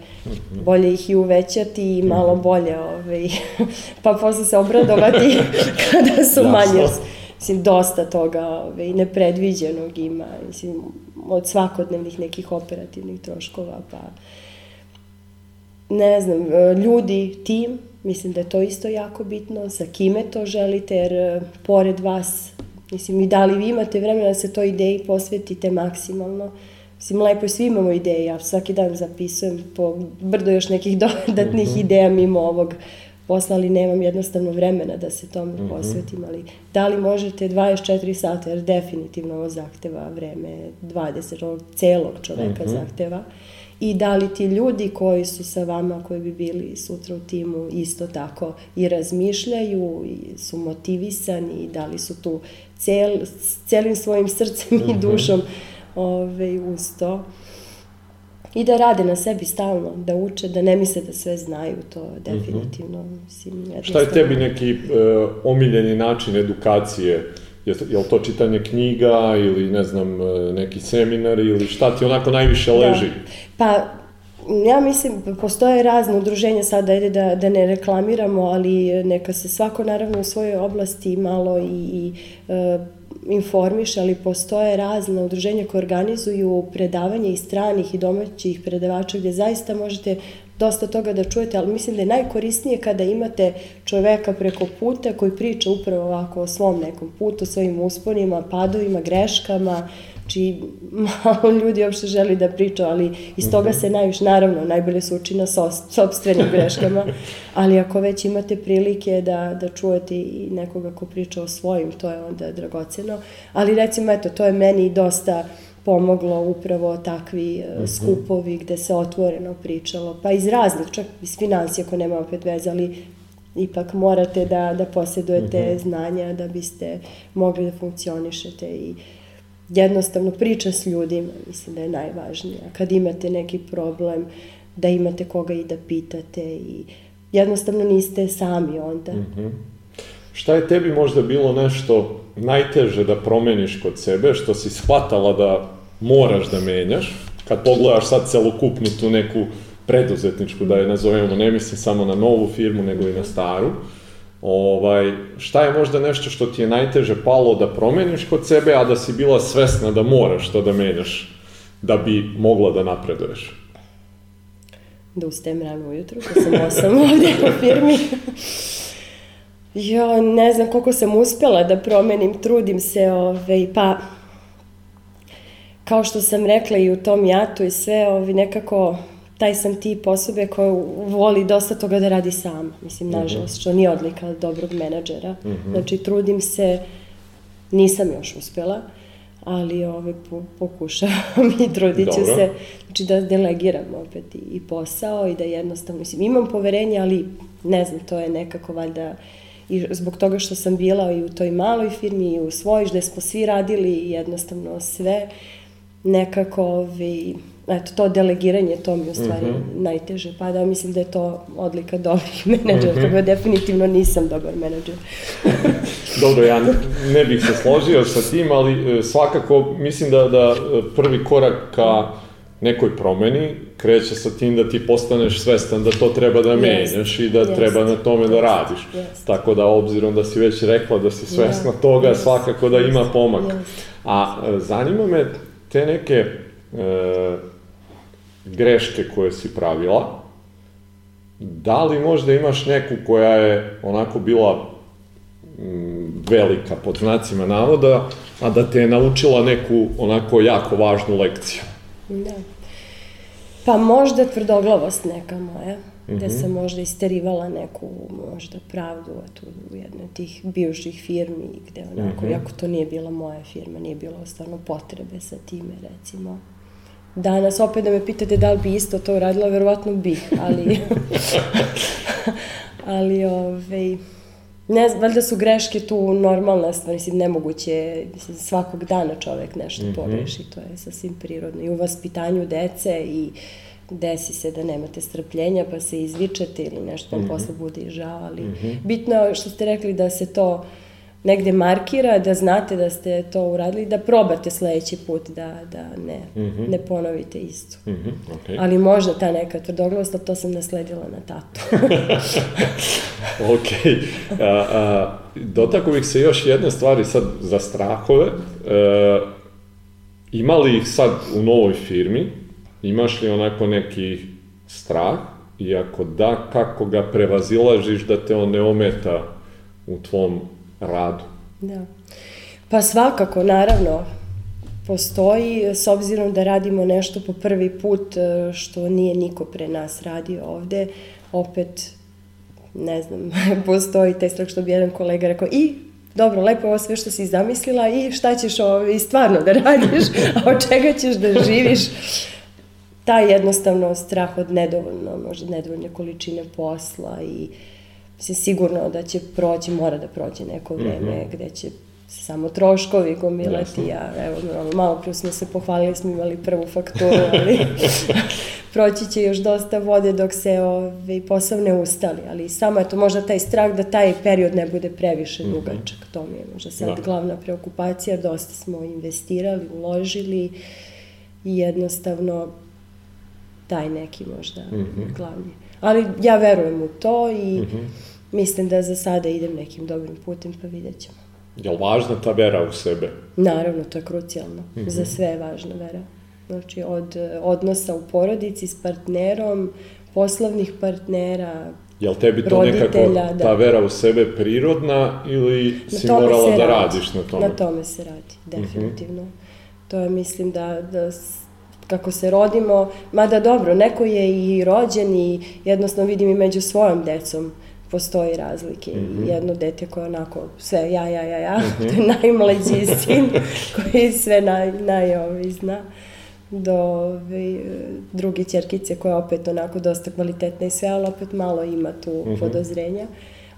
bolje ih i uvećati i malo bolje, ovaj, pa posle se obradovati kada su manje. Mislim, dosta toga ovaj, nepredviđenog ima, mislim, od svakodnevnih nekih operativnih troškova, pa ne znam, ljudi, tim, mislim da je to isto jako bitno, sa kime to želite, jer e, pored vas, mislim, i da li vi imate vremena da se toj ideji posvetite maksimalno, Mislim, lepo svi imamo ideje, ja svaki dan zapisujem po brdo još nekih dodatnih ideja mimo ovog posla, ali nemam jednostavno vremena da se tome posvetim, ali da li možete 24 sata, jer definitivno ovo zahteva vreme 20, ovog celog čoveka zahteva, i da li ti ljudi koji su sa vama, koji bi bili sutra u timu, isto tako i razmišljaju, i su motivisani, i da li su tu cel, s celim svojim srcem i dušom ove, uz to. I da rade na sebi stalno, da uče, da ne misle da sve znaju, to definitivno. Mislim,
Šta je tebi neki e, omiljeni način edukacije? Je, je li to čitanje knjiga ili, ne znam, e, neki seminar ili šta ti onako najviše leži?
Da. Pa, ja mislim, postoje razne udruženja, sad ajde da, da ne reklamiramo, ali neka se svako naravno u svojoj oblasti malo i, i e, informiše, ali postoje razne udruženja koje organizuju predavanje i stranih i domaćih predavača gde zaista možete dosta toga da čujete, ali mislim da je najkorisnije kada imate čoveka preko puta koji priča upravo ovako o svom nekom putu, svojim usponima, padovima, greškama, Znači, malo ljudi uopšte želi da priča, ali iz toga se najviše, naravno, najbolje se uči na sobstvenim greškama, ali ako već imate prilike da, da čujete i nekoga ko priča o svojim, to je onda dragoceno. Ali recimo, eto, to je meni dosta pomoglo upravo takvi e, skupovi gde se otvoreno pričalo, pa iz raznih, čak iz financija ko nema opet veze, ali ipak morate da, da posjedujete znanja da biste mogli da funkcionišete i jednostavno priča s ljudima, mislim da je najvažnija. Kad imate neki problem, da imate koga i da pitate i jednostavno niste sami onda.
Šta je tebi možda bilo nešto najteže da promeniš kod sebe, što si shvatala da moraš da menjaš, kad pogledaš sad celokupnu tu neku preduzetničku, da je nazovemo, ne mislim samo na novu firmu, nego i na staru, ovaj, šta je možda nešto što ti je najteže palo da promeniš kod sebe, a da si bila svesna da moraš to da menjaš, da bi mogla da napreduješ?
Da ustajem rano ujutru, kad sam osam ovdje u firmi. Jo, ne znam koliko sam uspjela da promenim, trudim se, ovaj, pa kao što sam rekla i u tom jatu i sve, ovaj, nekako taj sam tip osobe koja voli dosta toga da radi sama. Mislim, nažalost, što nije odlika dobrog menadžera. Znači, trudim se, nisam još uspjela, ali ovaj, po, pokušavam i trudit ću
Dobro.
se. Znači, da delegiram opet i, i posao i da jednostavno, mislim, imam poverenje, ali ne znam, to je nekako valjda i zbog toga što sam bila i u toj maloj firmi i u svojoj, gde smo svi radili jednostavno sve, nekako, ovi, eto, to delegiranje, to mi u stvari mm -hmm. najteže pada. Mislim da je to odlika dobrih menadžera, mm -hmm. tako definitivno nisam dobar menadžer.
Dobro, ja ne bih se složio sa tim, ali e, svakako mislim da, da prvi korak ka nekoj promeni kreće sa tim da ti postaneš svestan da to treba da menjaš i da yes. treba na tome da radiš. Yes. Tako da, obzirom da si već rekla da si svesna yeah. toga, yes. svakako da ima pomak. Yes. A e, zanima me te neke e, greške koje si pravila, da li možda imaš neku koja je onako bila mm, velika pod znacima navoda, a da te je naučila neku onako jako važnu lekciju?
Da. Pa možda tvrdoglavost neka moja, mm -hmm. gde sam možda isterivala neku možda pravdu tu u jednoj tih bivših firmi, gde onako, mm -hmm. iako to nije bila moja firma, nije bilo stvarno potrebe sa time, recimo. Danas opet da me pitate da li bi isto to uradila, verovatno bih, ali... ali, ovej... Ne znam, valjda su greške tu normalna stvar, mislim, nemoguće, mislim, svakog dana čovek nešto mm -hmm. pogreši, to je sasvim prirodno. I u vaspitanju dece i desi se da nemate strpljenja pa se izvičete ili nešto mm -hmm. posle bude i žao, ali mm -hmm. bitno je što ste rekli da se to negde markira, da znate da ste to uradili, da probate sledeći put da, da ne, mm -hmm. ne ponovite isto. Mm -hmm. okay. Ali možda ta neka tvrdoglavost, to sam nasledila na tatu.
ok. A, a, dotako bih se još jedne stvari sad za strahove. E, ima li ih sad u novoj firmi? Imaš li onako neki strah? I ako da, kako ga prevazilažiš da te on ne ometa u tvom radu.
Da. Pa svakako, naravno, postoji, s obzirom da radimo nešto po prvi put, e, što nije niko pre nas radio ovde, opet, ne znam, postoji taj strah što bi jedan kolega rekao, i dobro, lepo ovo sve što si zamislila i šta ćeš ovo i stvarno da radiš, a od čega ćeš da živiš. Taj jednostavno strah od nedovoljno, možda nedovoljne količine posla i uh, se sigurno da će proći, mora da prođe neko vreme mm -hmm. gde će se samo troškovi gomilati, a evo, malo prvo smo se pohvalili, smo imali prvu fakturu, ali proći će još dosta vode dok se ovaj, posao ne ustali, ali samo je to možda taj strah da taj period ne bude previše mhm. dugačak, mm -hmm. to mi je možda sad da. glavna preokupacija, dosta smo investirali, uložili i jednostavno taj neki možda mm -hmm. glavni. Ali ja verujem u to i mm -hmm mislim da za sada idem nekim dobrim putem, pa vidjet ćemo.
Je li važna ta vera u sebe?
Naravno, to je krucijalno. Mm -hmm. Za sve je važna vera. Znači, od odnosa u porodici s partnerom, poslovnih partnera,
Je li tebi to nekako da. ta vera u sebe prirodna ili si morala da radi. radiš na tome?
Na tome se radi, mhm. definitivno. Mm -hmm. To je, mislim, da, da kako se rodimo, mada dobro, neko je i rođen i jednostavno vidim i među svojom decom postoji razlike. Mm -hmm. Jedno dete koje onako sve ja, ja, ja, ja, mm -hmm. to je najmlađi sin koji sve naj, naj ovaj, zna do ovaj, druge čerkice koja opet onako dosta kvalitetna i sve, ali opet malo ima tu mm -hmm. podozrenja.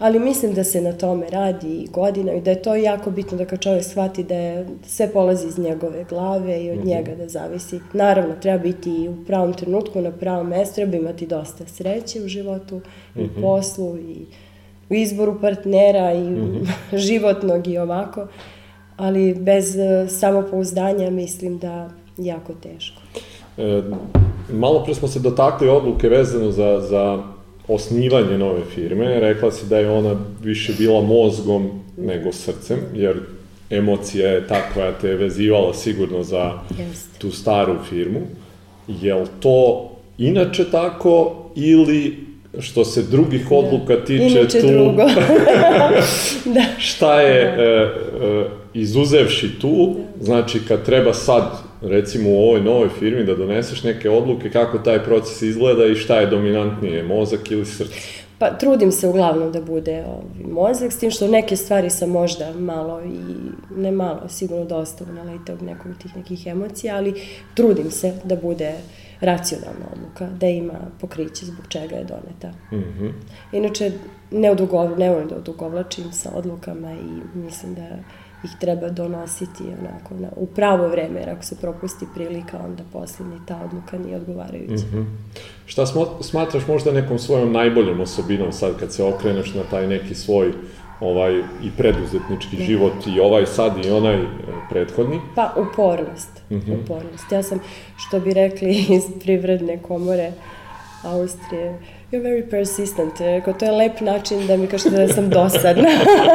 Ali mislim da se na tome radi godina i da je to jako bitno da kad čovjek shvati da je, sve polazi iz njegove glave i od mm -hmm. njega da zavisi. Naravno, treba biti i u pravom trenutku, na pravom mestu, treba imati dosta sreće u životu, mm -hmm. i u mhm. poslu, i u izboru partnera, i mm -hmm. životnog i ovako. Ali bez uh, samopouzdanja mislim da jako teško.
E, malo pre smo se dotakli odluke vezano za, za osnivanje nove firme, rekla si da je ona više bila mozgom nego srcem, jer emocija je ta koja te je vezivala sigurno za Just. tu staru firmu. Je li to inače tako ili što se drugih da. odluka tiče
inače
tu...
drugo.
da. Šta je, da. e, e, izuzevši tu, da. znači kad treba sad recimo u ovoj novoj firmi da doneseš neke odluke kako taj proces izgleda i šta je dominantnije, mozak ili srce?
Pa trudim se uglavnom da bude ovaj, mozak, s tim što neke stvari sam možda malo i, ne malo, sigurno dosta unaleta od nekog tih nekih emocija, ali trudim se da bude racionalna odluka, da ima pokriće zbog čega je doneta. Mm -hmm. Inače, ne, odugov, ne volim da odugovlačim sa odlukama i mislim da ih treba donositi onako na, u pravo vreme, jer ako se propusti prilika, onda posle ni ta odluka nije odgovarajuća. Mm -hmm.
Šta smatraš možda nekom svojom najboljom osobinom sad kad se okreneš na taj neki svoj ovaj i preduzetnički da. život i ovaj sad i onaj e, prethodni?
Pa upornost, mm -hmm. upornost. Ja sam, što bi rekli iz privredne komore Austrije, you're very persistent. Rekao, to je lep način da mi kažete da sam dosadna.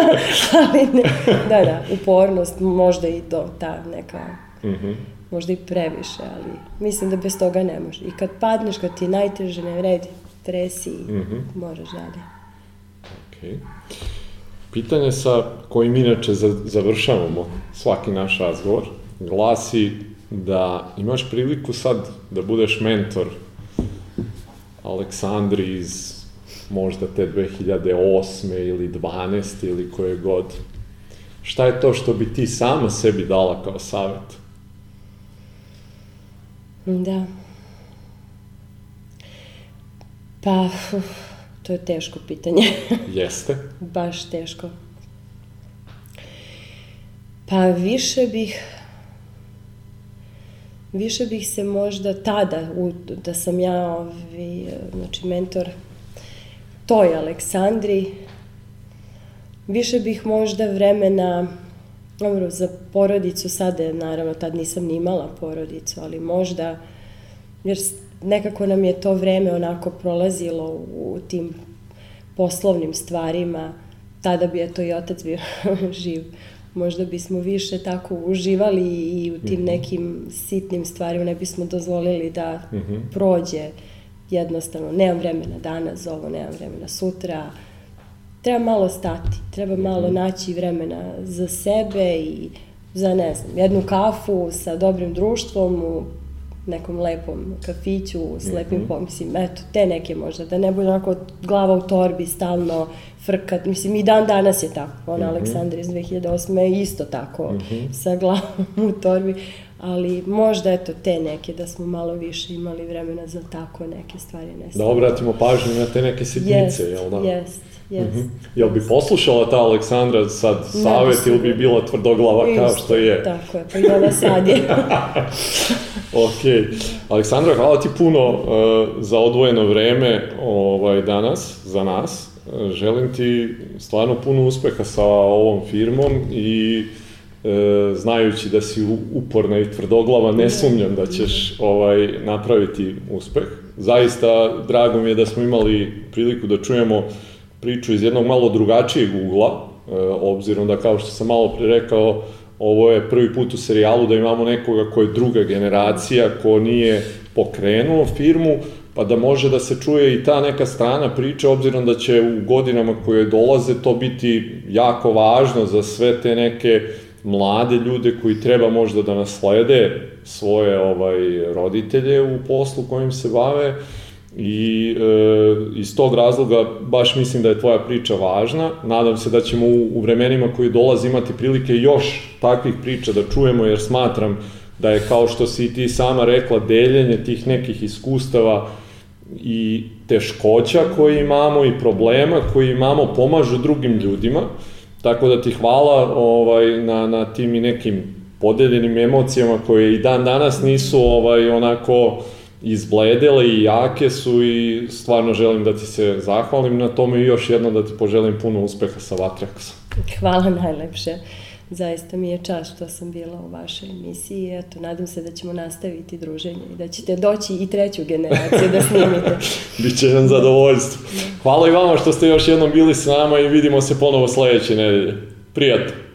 Ali ne, da, da, upornost, možda i to, ta neka, mm -hmm. možda i previše, ali mislim da bez toga ne može. I kad padneš, kad ti je najteže, ne vredi, tresi i mm -hmm. možeš dalje.
Okej. Okay. Pitanje sa kojim inače završavamo svaki naš razgovor glasi da imaš priliku sad da budeš mentor Aleksandri iz možda te 2008. ili 12. ili koje god. Šta je to što bi ti sama sebi dala kao savjet?
Da. Pa, to je teško pitanje.
Jeste?
Baš teško. Pa više bih više bih se možda tada, u, da sam ja ovi, znači mentor toj Aleksandri, više bih možda vremena, dobro, za porodicu sada, naravno, tad nisam ni imala porodicu, ali možda, jer nekako nam je to vreme onako prolazilo u tim poslovnim stvarima, tada bi je to i otac bio živ možda bismo više tako uživali i u tim mhm. nekim sitnim stvarima ne bismo dozvolili da mm -hmm. prođe jednostavno, nemam vremena danas za ovo, nemam vremena sutra, treba malo stati, treba malo mhm. naći vremena za sebe i za, ne znam, jednu kafu sa dobrim društvom u nekom lepom kafiću s lepim mm -hmm. pomisim, eto, te neke možda, da ne bude onako glava u torbi stalno frkat, mislim i dan danas je tako, ona mm -hmm. Aleksandra iz 2008. je isto tako, mm -hmm. sa glavom u torbi, ali možda eto te neke da smo malo više imali vremena za tako neke stvari. Ne
da obratimo pažnju na te neke sitnice,
yes,
jel da?
Jest, jest. Mm -hmm.
Jel bi poslušala ta Aleksandra sad savet ili bi bila tvrdoglava kao što je?
Tako je, pa i ona sad je.
ok. Aleksandra, hvala ti puno uh, za odvojeno vreme ovaj, danas, za nas. Želim ti stvarno puno uspeha sa ovom firmom i e, znajući da si uporna i tvrdoglava, ne sumnjam da ćeš ovaj, napraviti uspeh. Zaista drago mi je da smo imali priliku da čujemo priču iz jednog malo drugačijeg ugla, e, obzirom da kao što sam malo pre rekao, ovo je prvi put u serijalu da imamo nekoga ko je druga generacija, ko nije pokrenuo firmu, pa da može da se čuje i ta neka strana priče, obzirom da će u godinama koje dolaze to biti jako važno za sve te neke mlade ljude koji treba možda da naslede svoje ovaj roditelje u poslu kojim se bave i e, iz tog razloga baš mislim da je tvoja priča važna. Nadam se da ćemo u, u vremenima koji dolaze imati prilike još takvih priča da čujemo jer smatram da je kao što si ti sama rekla deljenje tih nekih iskustava i teškoća koje imamo i problema koje imamo pomažu drugim ljudima. Tako da ti hvala ovaj, na, na tim i nekim podeljenim emocijama koje i dan danas nisu ovaj onako izbledele i jake su i stvarno želim da ti se zahvalim na tome i još jedno da ti poželim puno uspeha sa Vatraksom.
Hvala najlepše. Zaista mi je čast što sam bila u vašoj emisiji i eto, nadam se da ćemo nastaviti druženje i da ćete doći i treću generaciju da snimite.
Biće nam zadovoljstvo. Hvala i vama što ste još jednom bili s nama i vidimo se ponovo sledeće nedelje. Prijatno!